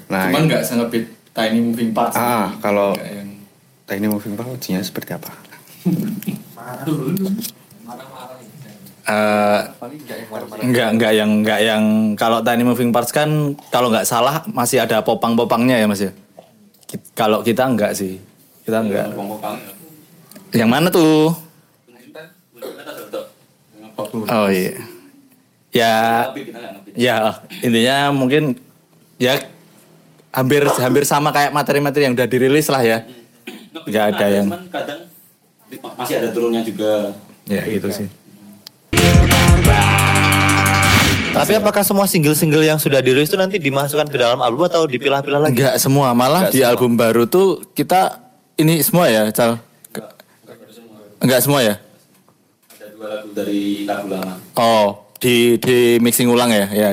Nah, Cuman nggak sengepit Tiny Moving Parts. ah kalau yang- Tiny Moving Parts seperti apa? Eh, enggak enggak yang enggak yang kalau Tiny Moving Parts kan kalau nggak salah masih ada popang-popangnya ya Mas ya. Kalau kita enggak sih. Kita enggak. Yang mana tuh? Oh iya. Ya ya intinya mungkin ya hampir hampir sama kayak materi-materi yang udah dirilis lah ya. Nggak ada yang Cuman kadang masih ada turunnya juga. ya gitu sih. Tapi apakah semua single-single yang sudah dirilis itu nanti dimasukkan ke dalam album atau dipilah-pilah lagi? Enggak semua, malah Nggak di semua. album baru tuh kita ini semua ya, Cal. Enggak semua ya? Ada dua lagu dari lagu lama. Oh, di di mixing ulang ya, ya.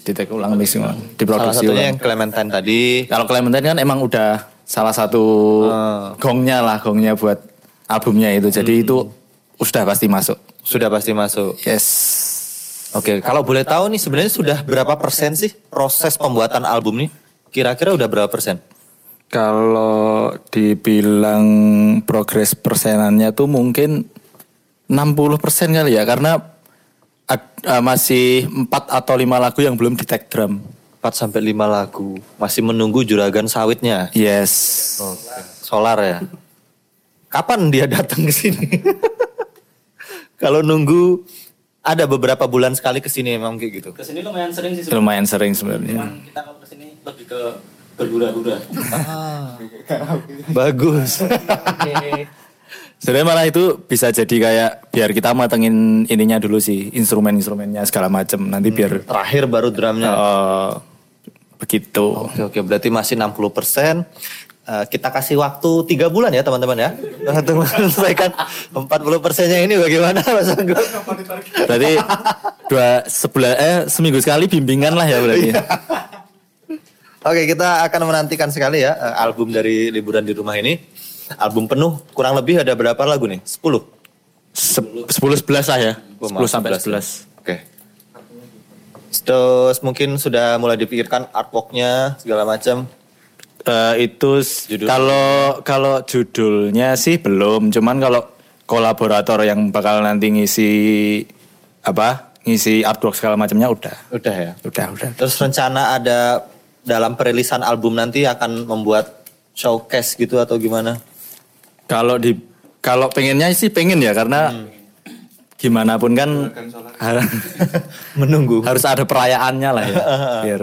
Di take ulang, mixing ulang, Salah diproduksi satunya ulang. yang Clementine tadi. Kalau Clementine kan emang udah salah satu Ah. gongnya lah, gongnya buat albumnya itu. Jadi itu sudah pasti masuk. Sudah pasti masuk. Yes. Oke, kalau boleh tahu nih sebenarnya sudah berapa persen sih proses pembuatan album nih? Kira-kira udah berapa persen? Kalau dibilang progres persenannya tuh mungkin 60% kali ya karena ad- eh, masih 4 atau 5 lagu yang belum di tag drum. 4 sampai 5 lagu. Masih menunggu juragan sawitnya. Yes. Oke. Solar ya. Kapan dia datang ke sini? kalau nunggu ada beberapa bulan sekali ke sini emang kayak gitu. Ke sini lumayan sering sih. Lumayan sering sebenarnya. Cuman kita kalau ke sini lebih ke bergura-gura. Bagus. Sebenarnya malah itu bisa jadi kayak biar kita matengin ininya dulu sih, instrumen-instrumennya segala macem. Nanti biar Terakhir baru drumnya. eh, begitu. Oke oke berarti masih 60 persen. Kita kasih waktu tiga bulan ya teman-teman ya untuk menyelesaikan 40 persennya ini bagaimana Mas Anggun? Berarti dua sebulan eh seminggu sekali bimbingan lah ya berarti. Oke kita akan menantikan sekali ya eh, album dari liburan di rumah ini. Album penuh kurang lebih ada berapa lagu nih? 10? Sepuluh sebelas lah ya. Oh, Sepuluh maaf, sampai 11. sebelas. Oke. Terus mungkin sudah mulai dipikirkan artworknya segala macam. Eh, itu kalau kalau judulnya sih belum, cuman kalau kolaborator yang bakal nanti ngisi apa ngisi artwork segala macamnya udah, Udah ya. udah, udah. Terus rencana ada dalam perilisan album nanti akan membuat showcase gitu atau gimana? Kalau di kalau pengennya sih pengen ya karena gimana pun kan Menunggu. harus ada perayaannya lah ya, biar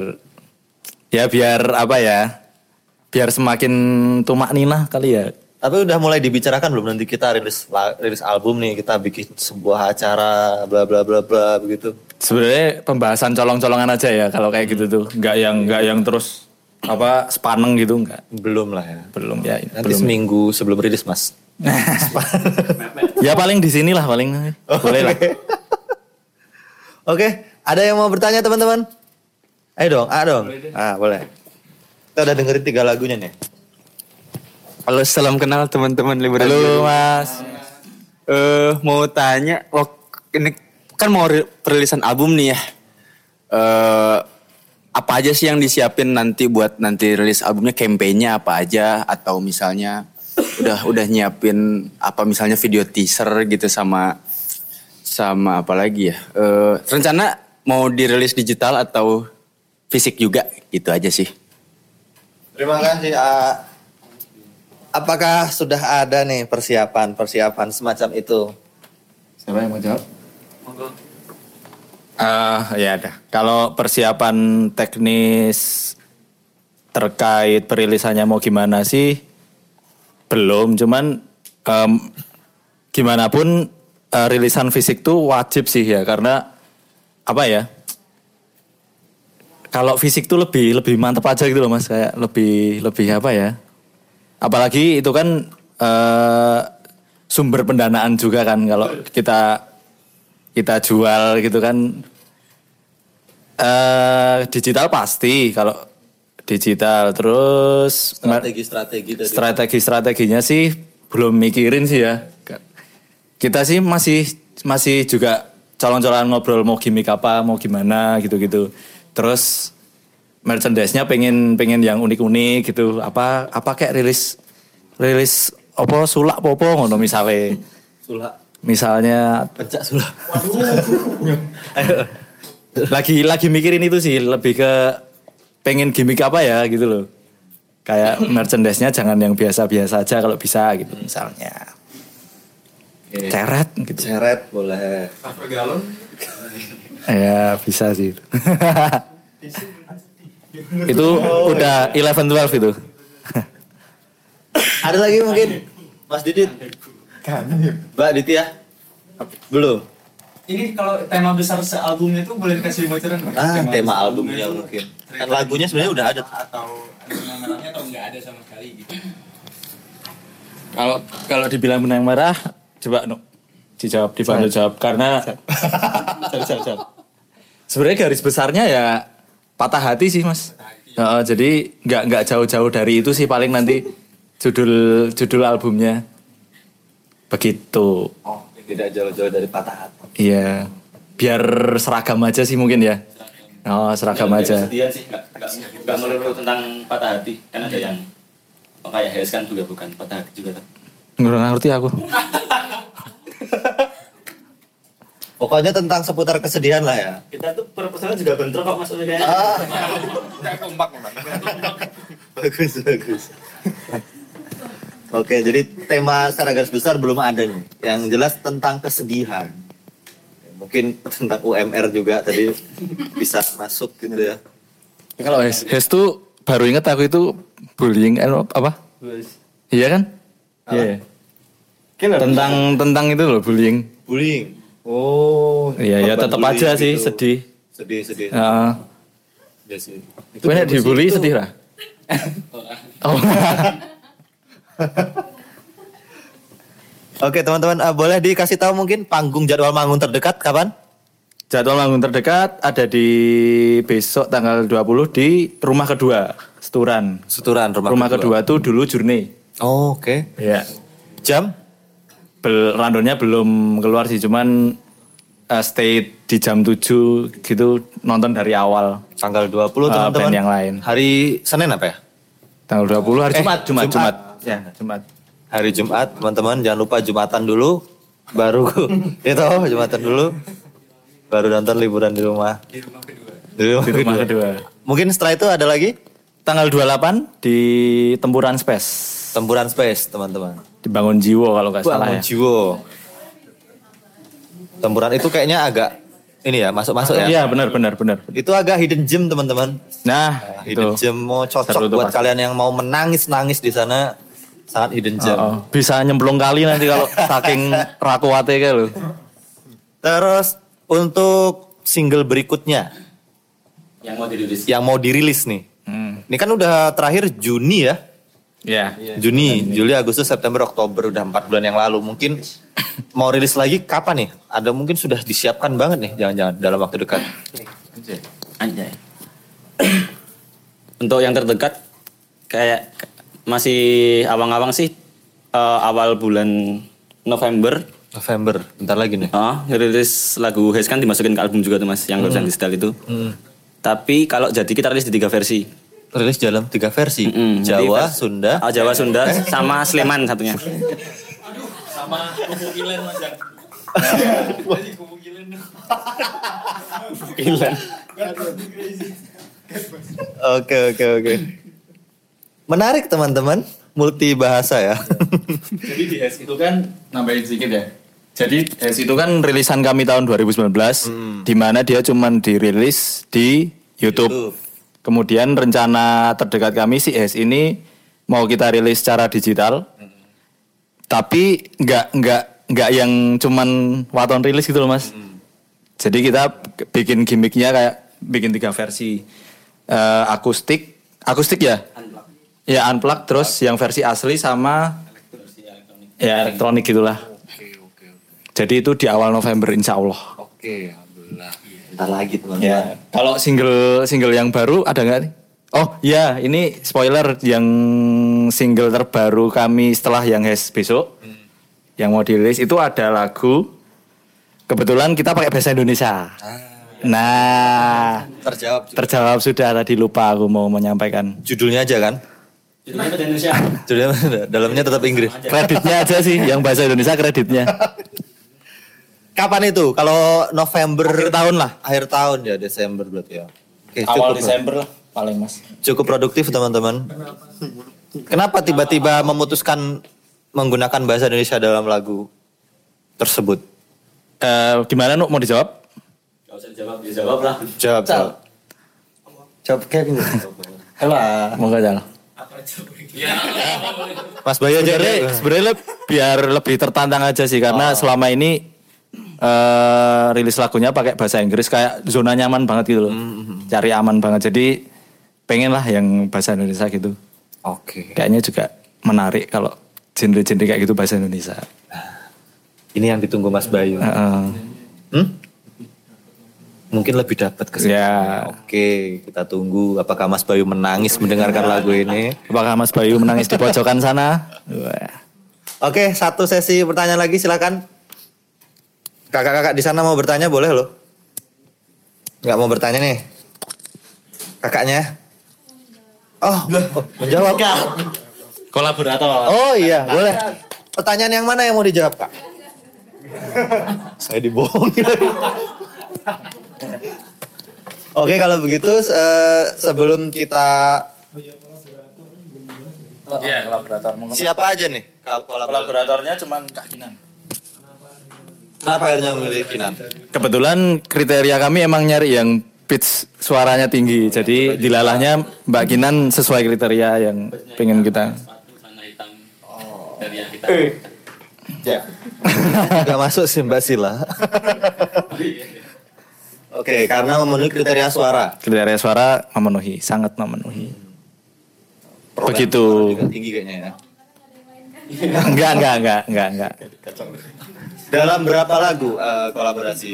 ya biar apa ya, biar semakin tumak ninah kali ya. Tapi udah mulai dibicarakan belum nanti kita rilis rilis album nih kita bikin sebuah acara bla bla bla bla begitu. Sebenarnya pembahasan colong-colongan aja ya kalau kayak gitu tuh, nggak yang nggak yang terus apa sepaneng gitu nggak. Belum lah ya. Belum ya, Nanti belum. seminggu sebelum rilis mas. ya paling di sini lah paling boleh lah. Oke, ada yang mau bertanya teman-teman? Ayo dong, ah dong. Ah boleh. Kita udah dengerin tiga lagunya nih. Halo, salam kenal teman-teman liburan. Halo mas. Eh, mau tanya, wak- ini kan mau ri- perilisan album nih ya. Eh apa aja sih yang disiapin nanti buat nanti rilis albumnya campaignnya apa aja atau misalnya udah udah nyiapin apa misalnya video teaser gitu sama sama apa lagi ya Eh rencana mau dirilis digital atau fisik juga gitu aja sih Terima kasih. A. apakah sudah ada nih persiapan persiapan semacam itu? Siapa yang mau jawab? Ah ya ada. Kalau persiapan teknis terkait perilisannya mau gimana sih? Belum, cuman em, gimana pun eh, rilisan fisik tuh wajib sih ya karena apa ya? Kalau fisik tuh lebih lebih mantep aja gitu loh mas, kayak lebih lebih apa ya? Apalagi itu kan eh, sumber pendanaan juga kan. Kalau kita kita jual gitu kan eh digital pasti. Kalau digital terus Strategi-strategi dari strategi strateginya sih belum mikirin sih ya. Kita sih masih masih juga calon-calon ngobrol mau gimmick apa mau gimana gitu-gitu terus merchandise-nya pengen pengen yang unik-unik gitu. Apa apa kayak rilis rilis apa sulak popo ngono misalnya. Sulak. Misalnya pecah sulak. lagi lagi mikirin itu sih lebih ke pengen gimmick apa ya gitu loh. Kayak merchandise-nya jangan yang biasa-biasa aja kalau bisa gitu misalnya. Ceret gitu. Ceret boleh. Ya bisa sih itu udah 11 12 itu Ada lagi mungkin Mas Didit? Mbak Diti ya? Belum. Ini kalau tema besar sealbumnya itu boleh dikasih bocoran nggak? Ah, tema albumnya mungkin. Kan lagunya sebenarnya udah ada. Atau ada merahnya atau nggak ada sama sekali gitu. kalau kalau dibilang benang merah coba no dijawab dibantu jawab karena Jawab, jawab, jawab. Sebenarnya garis besarnya ya patah hati sih mas. Heeh, jadi nggak nggak jauh-jauh dari itu sih paling nanti judul judul albumnya. Begitu. Oh, tidak jauh-jauh dari patah hati. iya. Biar seragam aja sih mungkin ya. Oh seragam aja. Kesedihan sih, nggak melulu tentang patah hati. Kan ada yang oh, kayak Hes kan juga bukan patah hati juga nggak ngerti aku Pokoknya tentang seputar kesedihan lah ya. Kita tuh proposalnya juga bentrok kok maksudnya kayak. Ah. bagus, bagus. Oke, jadi tema secara garis besar belum ada nih. Yang jelas tentang kesedihan. Mungkin tentang UMR juga tadi bisa masuk gitu ya. kalau Hes Hes tuh baru inget aku itu bullying eh, apa iya kan iya tentang tentang itu loh bullying Bullying. Oh. Iya ya tetap aja sih gitu. sedih. Sedih, sedih. Heeh. Iya sih. Itu sih, dibully itu. sedih lah. Oh. Oke teman-teman, eh, boleh dikasih tahu mungkin panggung jadwal manggung terdekat kapan? Jadwal manggung terdekat ada di besok tanggal 20 di rumah kedua, Seturan. Seturan rumah, Rumah kedua tuh dulu Journey. Oh, Oke. Iya. Jam? Bel, randonnya belum keluar sih, cuman eh, stay di jam 7 gitu nonton dari awal. Tanggal 20 Eh, teman-teman. band yang lain. Hari Senin apa ya? Tanggal 20 hari Eh, Jumat, Jumat, Jumat. Jumat. Ya, Jumat. Hari Jumat, teman-teman jangan lupa Jumatan dulu, baru itu Jumatan dulu, baru nonton liburan di rumah. Di rumah kedua. Di rumah, Di rumah kedua. kedua. Mungkin setelah itu ada lagi Tanggal 28 di Tempuran Space. Tempuran Space, teman-teman. Dibangun Jiwo kalau nggak salah Bangun ya. Jiwo. Tempuran itu kayaknya agak ini ya, masuk-masuk ya. Iya benar benar benar. Itu agak hidden gem, teman-teman. Nah, Hidden itu. gem mau cocok Seru buat pasti. kalian yang mau menangis-nangis di sana. Sangat hidden gem. Oh, oh. Bisa nyemplung kali nanti kalau saking rakuate kayak lo. Terus untuk single berikutnya Yang mau dirilis. yang mau dirilis nih. Hmm. Ini kan udah terakhir Juni ya. Ya. Juni, Juli, Agustus, September, Oktober udah empat bulan yang lalu. Mungkin mau rilis lagi kapan nih? Ada mungkin sudah disiapkan banget nih, jangan-jangan dalam waktu dekat. Anjay. Untuk yang terdekat kayak masih awang-awang sih eh, awal bulan November November, bentar lagi nih. Oh, rilis lagu Hes kan dimasukin ke album juga tuh mas, yang barusan di setel itu. Tapi kalau jadi kita rilis di tiga versi. Rilis dalam tiga versi. Mm-mm. Jadi Jawa, vers- Sunda. Oh, Jawa, Sunda, sama Sleman satunya. Oke oke oke. Menarik teman-teman, multi bahasa ya. Jadi di HES itu kan nambahin sedikit ya. Jadi HES itu kan rilisan kami tahun 2019 di mana dia cuman dirilis di YouTube. YouTube. Kemudian rencana terdekat kami si HES ini mau kita rilis secara digital. Tapi nggak nggak nggak yang cuman waton rilis gitu loh Mas. Jadi kita bikin gimmicknya kayak bikin tiga versi Eh, akustik, akustik ya? Ya unplugged terus yang versi asli sama ya elektronik gitulah. Jadi itu di awal November insya Allah. Oke, alhamdulillah. Bentar lagi teman-teman. Ya. Kalau single single yang baru ada nggak nih? Oh ya ini spoiler yang single terbaru kami setelah yang Hes besok yang mau dirilis itu ada lagu kebetulan kita pakai bahasa Indonesia. Nah Terjawab. terjawab sudah tadi lupa aku mau menyampaikan. Judulnya aja kan? Judulnya dalamnya tetap Inggris. Kreditnya aja sih yang bahasa Indonesia kreditnya. Kapan itu? Kalau November akhir tahun lah. Akhir tahun ya Desember berarti ya. Oke, cukup lah. lah paling mas. Cukup produktif teman-teman. Kenapa tiba-tiba memutuskan menggunakan bahasa Indonesia dalam lagu tersebut? Eh, gimana Nuk mau dijawab? Gak usah dijawab, dijawab lah. Jawab, jawab. Jawab kayak gini. Mau nggak jalan? Mas Bayu aja Sebenarnya deh. sebenarnya leb- biar lebih tertantang aja sih karena selama ini eh rilis lagunya pakai bahasa Inggris kayak zona nyaman banget gitu loh. Cari aman banget. Jadi pengen lah yang bahasa Indonesia gitu. Oke. Kayaknya juga menarik kalau genre-genre kayak gitu bahasa Indonesia. Ini yang ditunggu Mas Bayu. Heeh. Hmm? Mungkin lebih dapat ke Ya. Oke, kita tunggu apakah Mas Bayu menangis mendengarkan lagu ini. Apakah Mas Bayu menangis di pojokan sana? Oke, satu sesi pertanyaan lagi silakan. Kakak-kakak di sana mau bertanya boleh loh. Nggak mau bertanya nih. Kakaknya. Oh, oh, menjawab. Kolaborator. Oh iya, boleh. Pertanyaan yang mana yang mau dijawab, Kak? Saya dibohongin. Oke, kalau begitu eh, sebelum kita Iya, kolaborator. siapa aja nih? Kolaborator. Kolaboratornya cuma Kak Kinan. Kenapa akhirnya memilih Kinan? Kebetulan kriteria kami emang nyari yang pitch suaranya tinggi. Jadi dilalahnya Mbak Kinan sesuai kriteria yang pengen kita. Gak masuk sih Mbak Sila. Oke, karena memenuhi kriteria suara. Kriteria suara memenuhi, sangat memenuhi. Perolehan Begitu. tinggi kayaknya ya. enggak, enggak, enggak, enggak, enggak. Dalam berapa lagu eh, kolaborasi?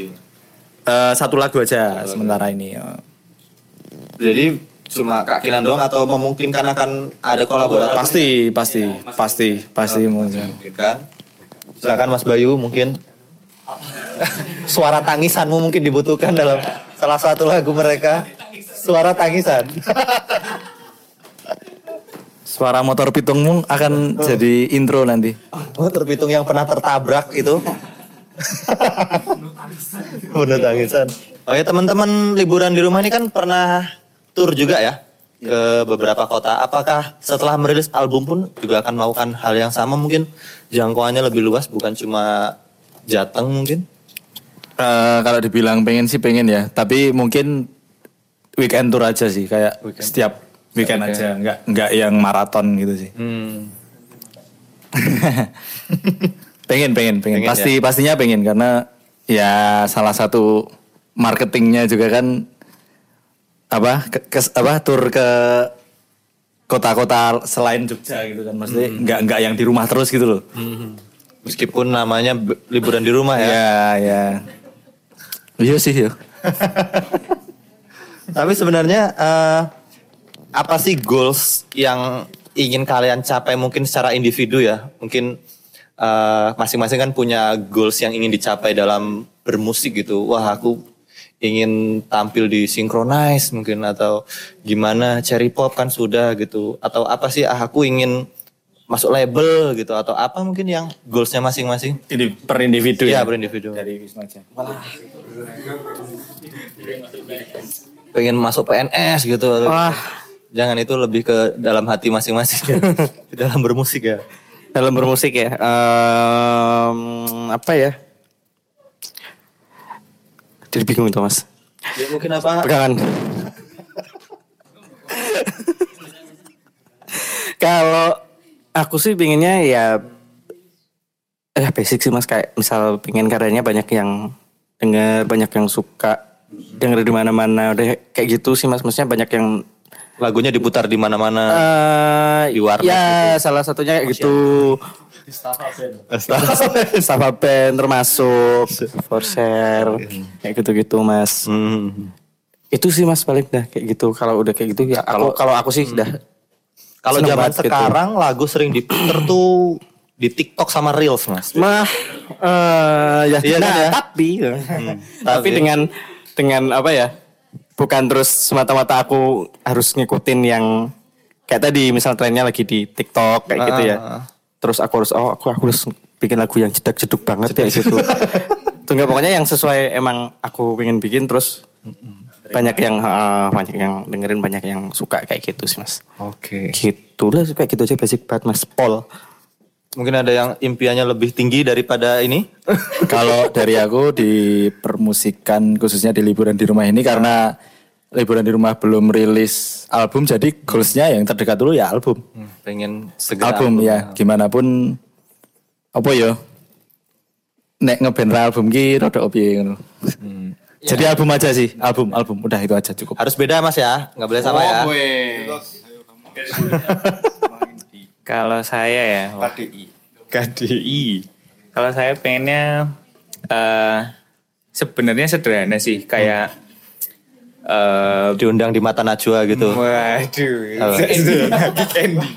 Eh, satu lagu aja sementara ini. ya. Jadi cuma Kak Kinan doang atau memungkinkan akan ada kolaborasi? Pasti, pasti, pasti, pasti mungkin. Memungkinkan. Silakan Mas Bayu mungkin suara tangisanmu mungkin dibutuhkan dalam salah satu lagu mereka. Suara tangisan. Suara motor pitungmu akan jadi intro nanti. Oh, terpitung yang pernah tertabrak itu. Bener tangisan. Oh ya teman-teman liburan di rumah ini kan pernah tur juga ya ke beberapa kota. Apakah setelah merilis album pun juga akan melakukan hal yang sama mungkin jangkauannya lebih luas bukan cuma Jateng mungkin? Eh, kalau dibilang pengen sih pengen ya, tapi mungkin weekend tour aja sih, kayak setiap weekend aja, nggak nggak yang maraton gitu sih. pengen, pengen, pengen. Pengen Pasti pastinya pengen karena ya salah satu marketingnya juga kan apa ke, ke- apa tur ke kota-kota selain Jogja gitu kan, maksudnya nggak nggak yang di rumah terus gitu loh. Meskipun namanya liburan di rumah ya. Ya, ya. Iya sih ya. Tapi sebenarnya eh, apa sih goals yang ingin kalian capai mungkin secara individu ya? Mungkin eh, masing-masing kan punya goals yang ingin dicapai dalam bermusik gitu. Wah, aku ingin tampil di synchronize mungkin atau gimana cherry pop kan sudah gitu atau apa sih ah aku ingin masuk label gitu atau apa mungkin yang goalsnya masing-masing Ini per individu Iya, ya. per individu. Dari Wisma Jaya. pengen masuk PNS gitu atau- Wah. Jangan itu lebih ke dalam hati masing-masing di dalam bermusik ya Dalam bermusik ya. em, apa ya? Jadi bingung tuh mas. ya mungkin apa Pegangan. Kalau aku sih pinginnya ya eh basic sih mas kayak misal pingin karyanya banyak yang denger banyak yang suka denger di mana-mana udah kayak gitu sih mas maksudnya banyak yang lagunya diputar di mana-mana eh Di warnet ya salah satunya kayak gitu. Staffa band termasuk for share kayak gitu-gitu mas. Hmm. itu sih mas paling dah kayak gitu. Kalau udah kayak gitu ya aku kalau aku sih dah kalau zaman gitu. sekarang lagu sering diputer tuh di TikTok sama Reels mas. Mah eh ya Iya kan nah, ya? tapi tapi tapi- dengan dengan apa ya bukan terus semata-mata aku harus ngikutin yang kayak tadi misal trennya lagi di TikTok kayak gitu ya. Ah. terus aku harus oh aku aku harus bikin lagu yang jedak-jeduk banget ya gitu. Tunggu pokoknya yang sesuai emang aku pengen bikin terus banyak yang eh, banyak yang dengerin banyak yang suka kayak gitu sih mas. Oke. Gitu lah kayak gitu aja basic banget mas. Paul mungkin ada yang impiannya lebih tinggi daripada ini? Kalau dari aku di permusikan khususnya di liburan di rumah ini karena liburan di rumah belum rilis album jadi goalsnya yang terdekat dulu ya album. pengen segera album ya. gimana pun apa ya? Nek ngeband album ki rada opiye ngono. Jadi album aja sih, album, album. Udah itu aja cukup. harus beda mas ya. Nggak boleh sama ya Kalau saya ya, KDI. KDI. Kalau saya pengennya eh sebenarnya sederhana sih, kayak eh diundang di mata Najwa gitu waduh, Apa? Candy, Candy.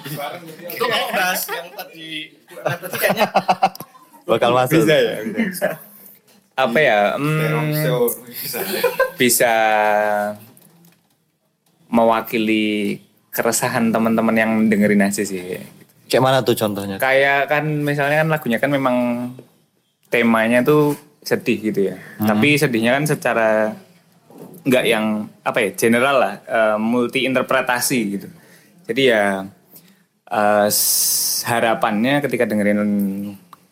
bakal masuk Bisa ya. Apa ya? hmm, bisa mewakili keresahan teman-teman yang dengerin aja sih. Kayak mana tuh contohnya Kayak kan misalnya kan lagunya kan memang temanya tuh sedih gitu ya. Tapi sedihnya kan secara nggak yang apa ya general lah, eh, multi interpretasi gitu. Jadi ya s- harapannya ketika dengerin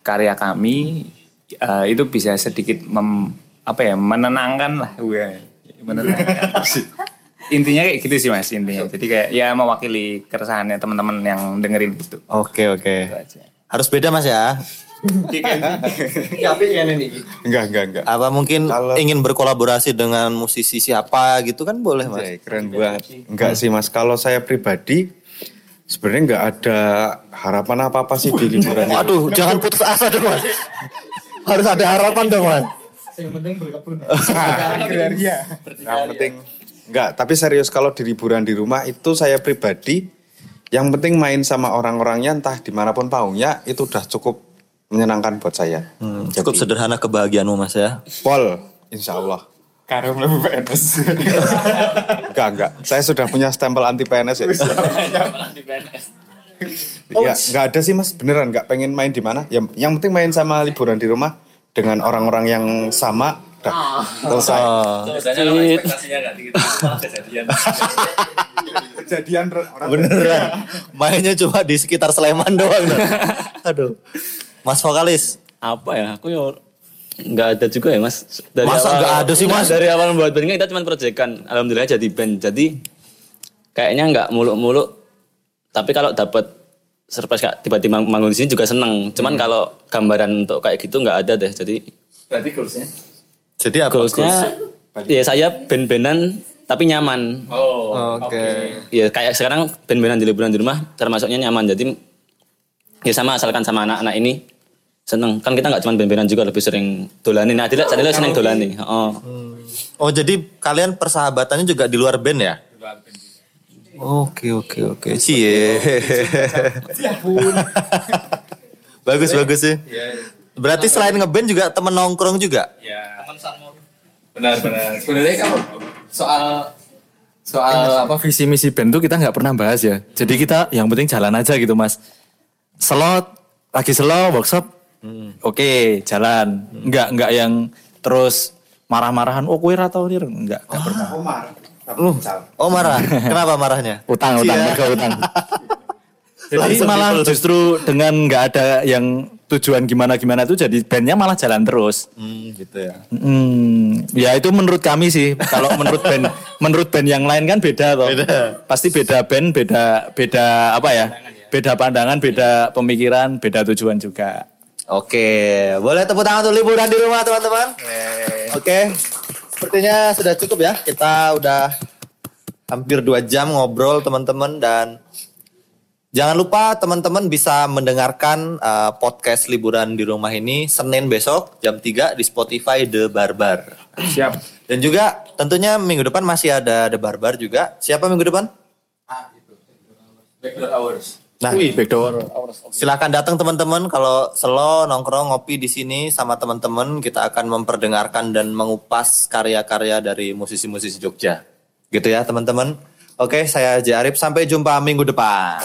karya kami eh, itu bisa sedikit mem, apa ya menenangkan lah, Wah, menenangkan. intinya kayak gitu sih mas intinya. Jadi kayak ya mewakili keresahannya teman-teman yang dengerin gitu. oke oke Itu aja. harus beda mas ya Enggak, enggak, enggak. apa mungkin Kalau- ingin berkolaborasi dengan musisi siapa gitu kan boleh mas Anjay, keren banget. Enggak sih mas, kalau saya pribadi sebenarnya enggak ada harapan apa-apa sih di liburan ini. Aduh, jangan putus asa dong mas. Harus ada harapan dong mas. Yang penting enggak, tapi serius kalau di liburan di rumah itu saya pribadi yang penting main sama orang-orangnya entah di mana pun paungnya itu udah cukup menyenangkan buat saya. Hmm, cukup sederhana kebahagiaanmu mas ya. Pol, insya Allah. Karo mlebu PNS. Enggak, enggak. Saya sudah punya stempel anti PNS ya. ya, enggak ada sih mas, beneran enggak pengen main di mana. Yang, yang penting main sama liburan di rumah dengan orang-orang yang sama. Dah, selesai. Kejadian orang Beneran. Mainnya cuma di sekitar Sleman doang. Aduh. Mas vokalis. apa ya aku ya nggak ada juga ya mas dari Masa nggak ada sih, Mas? dari awal membuat band kan kita cuma proyekan alhamdulillah jadi band jadi kayaknya nggak muluk-muluk tapi kalau dapat surprise kayak tiba-tiba manggung di sini juga seneng Hmm. cuman kalau gambaran untuk kayak gitu nggak ada deh jadi Berarti goalsnya? Jadi apa? goalsnya ya saya band-bandan tapi nyaman Oh, Oke. ya kayak sekarang band-bandan di liburan di rumah termasuknya nyaman jadi ya sama asalkan sama anak-anak ini seneng kan kita nggak cuma band-bandan juga lebih sering dolani nah Adila Adila seneng dolani oh Oh jadi kalian persahabatannya juga di luar band ya? Oke oke oke. Cie. bagus bagus sih. Berarti selain ngeband juga temen nongkrong juga. Benar benar. Sebenarnya kalau soal soal apa visi misi band tuh kita nggak pernah bahas ya. Jadi kita yang penting jalan aja gitu mas. Slot lagi slow workshop, oke jalan. Nggak nggak yang terus marah-marahan. Oh kue atau nggak nggak pernah. Oh marah. Kenapa marahnya? Utang utang mereka utang. Jadi Langsung malah justru dengan nggak ada yang tujuan gimana gimana itu jadi bandnya malah jalan terus. Hmm, gitu ya. Hmm, ya itu menurut kami sih. Kalau menurut band, menurut band yang lain kan beda toh. Pasti beda band, beda beda apa ya? Beda pandangan, beda pemikiran, beda tujuan juga. Oke, boleh tepuk tangan untuk liburan di rumah teman-teman. Oke, sepertinya sudah cukup ya. Kita udah hampir dua jam ngobrol teman-teman dan jangan lupa teman-teman bisa mendengarkan uh, podcast liburan di rumah ini Senin besok jam 3 di Spotify The Barbar. Siap. Dan juga tentunya minggu depan masih ada The Barbar juga. Siapa minggu depan? Nah, Wih, backdoor. Silahkan datang teman-teman kalau selo nongkrong ngopi di sini sama teman-teman kita akan memperdengarkan dan mengupas karya-karya dari musisi-musisi Jogja. Gitu ya teman-teman. Oke, saya J Arif sampai jumpa minggu depan.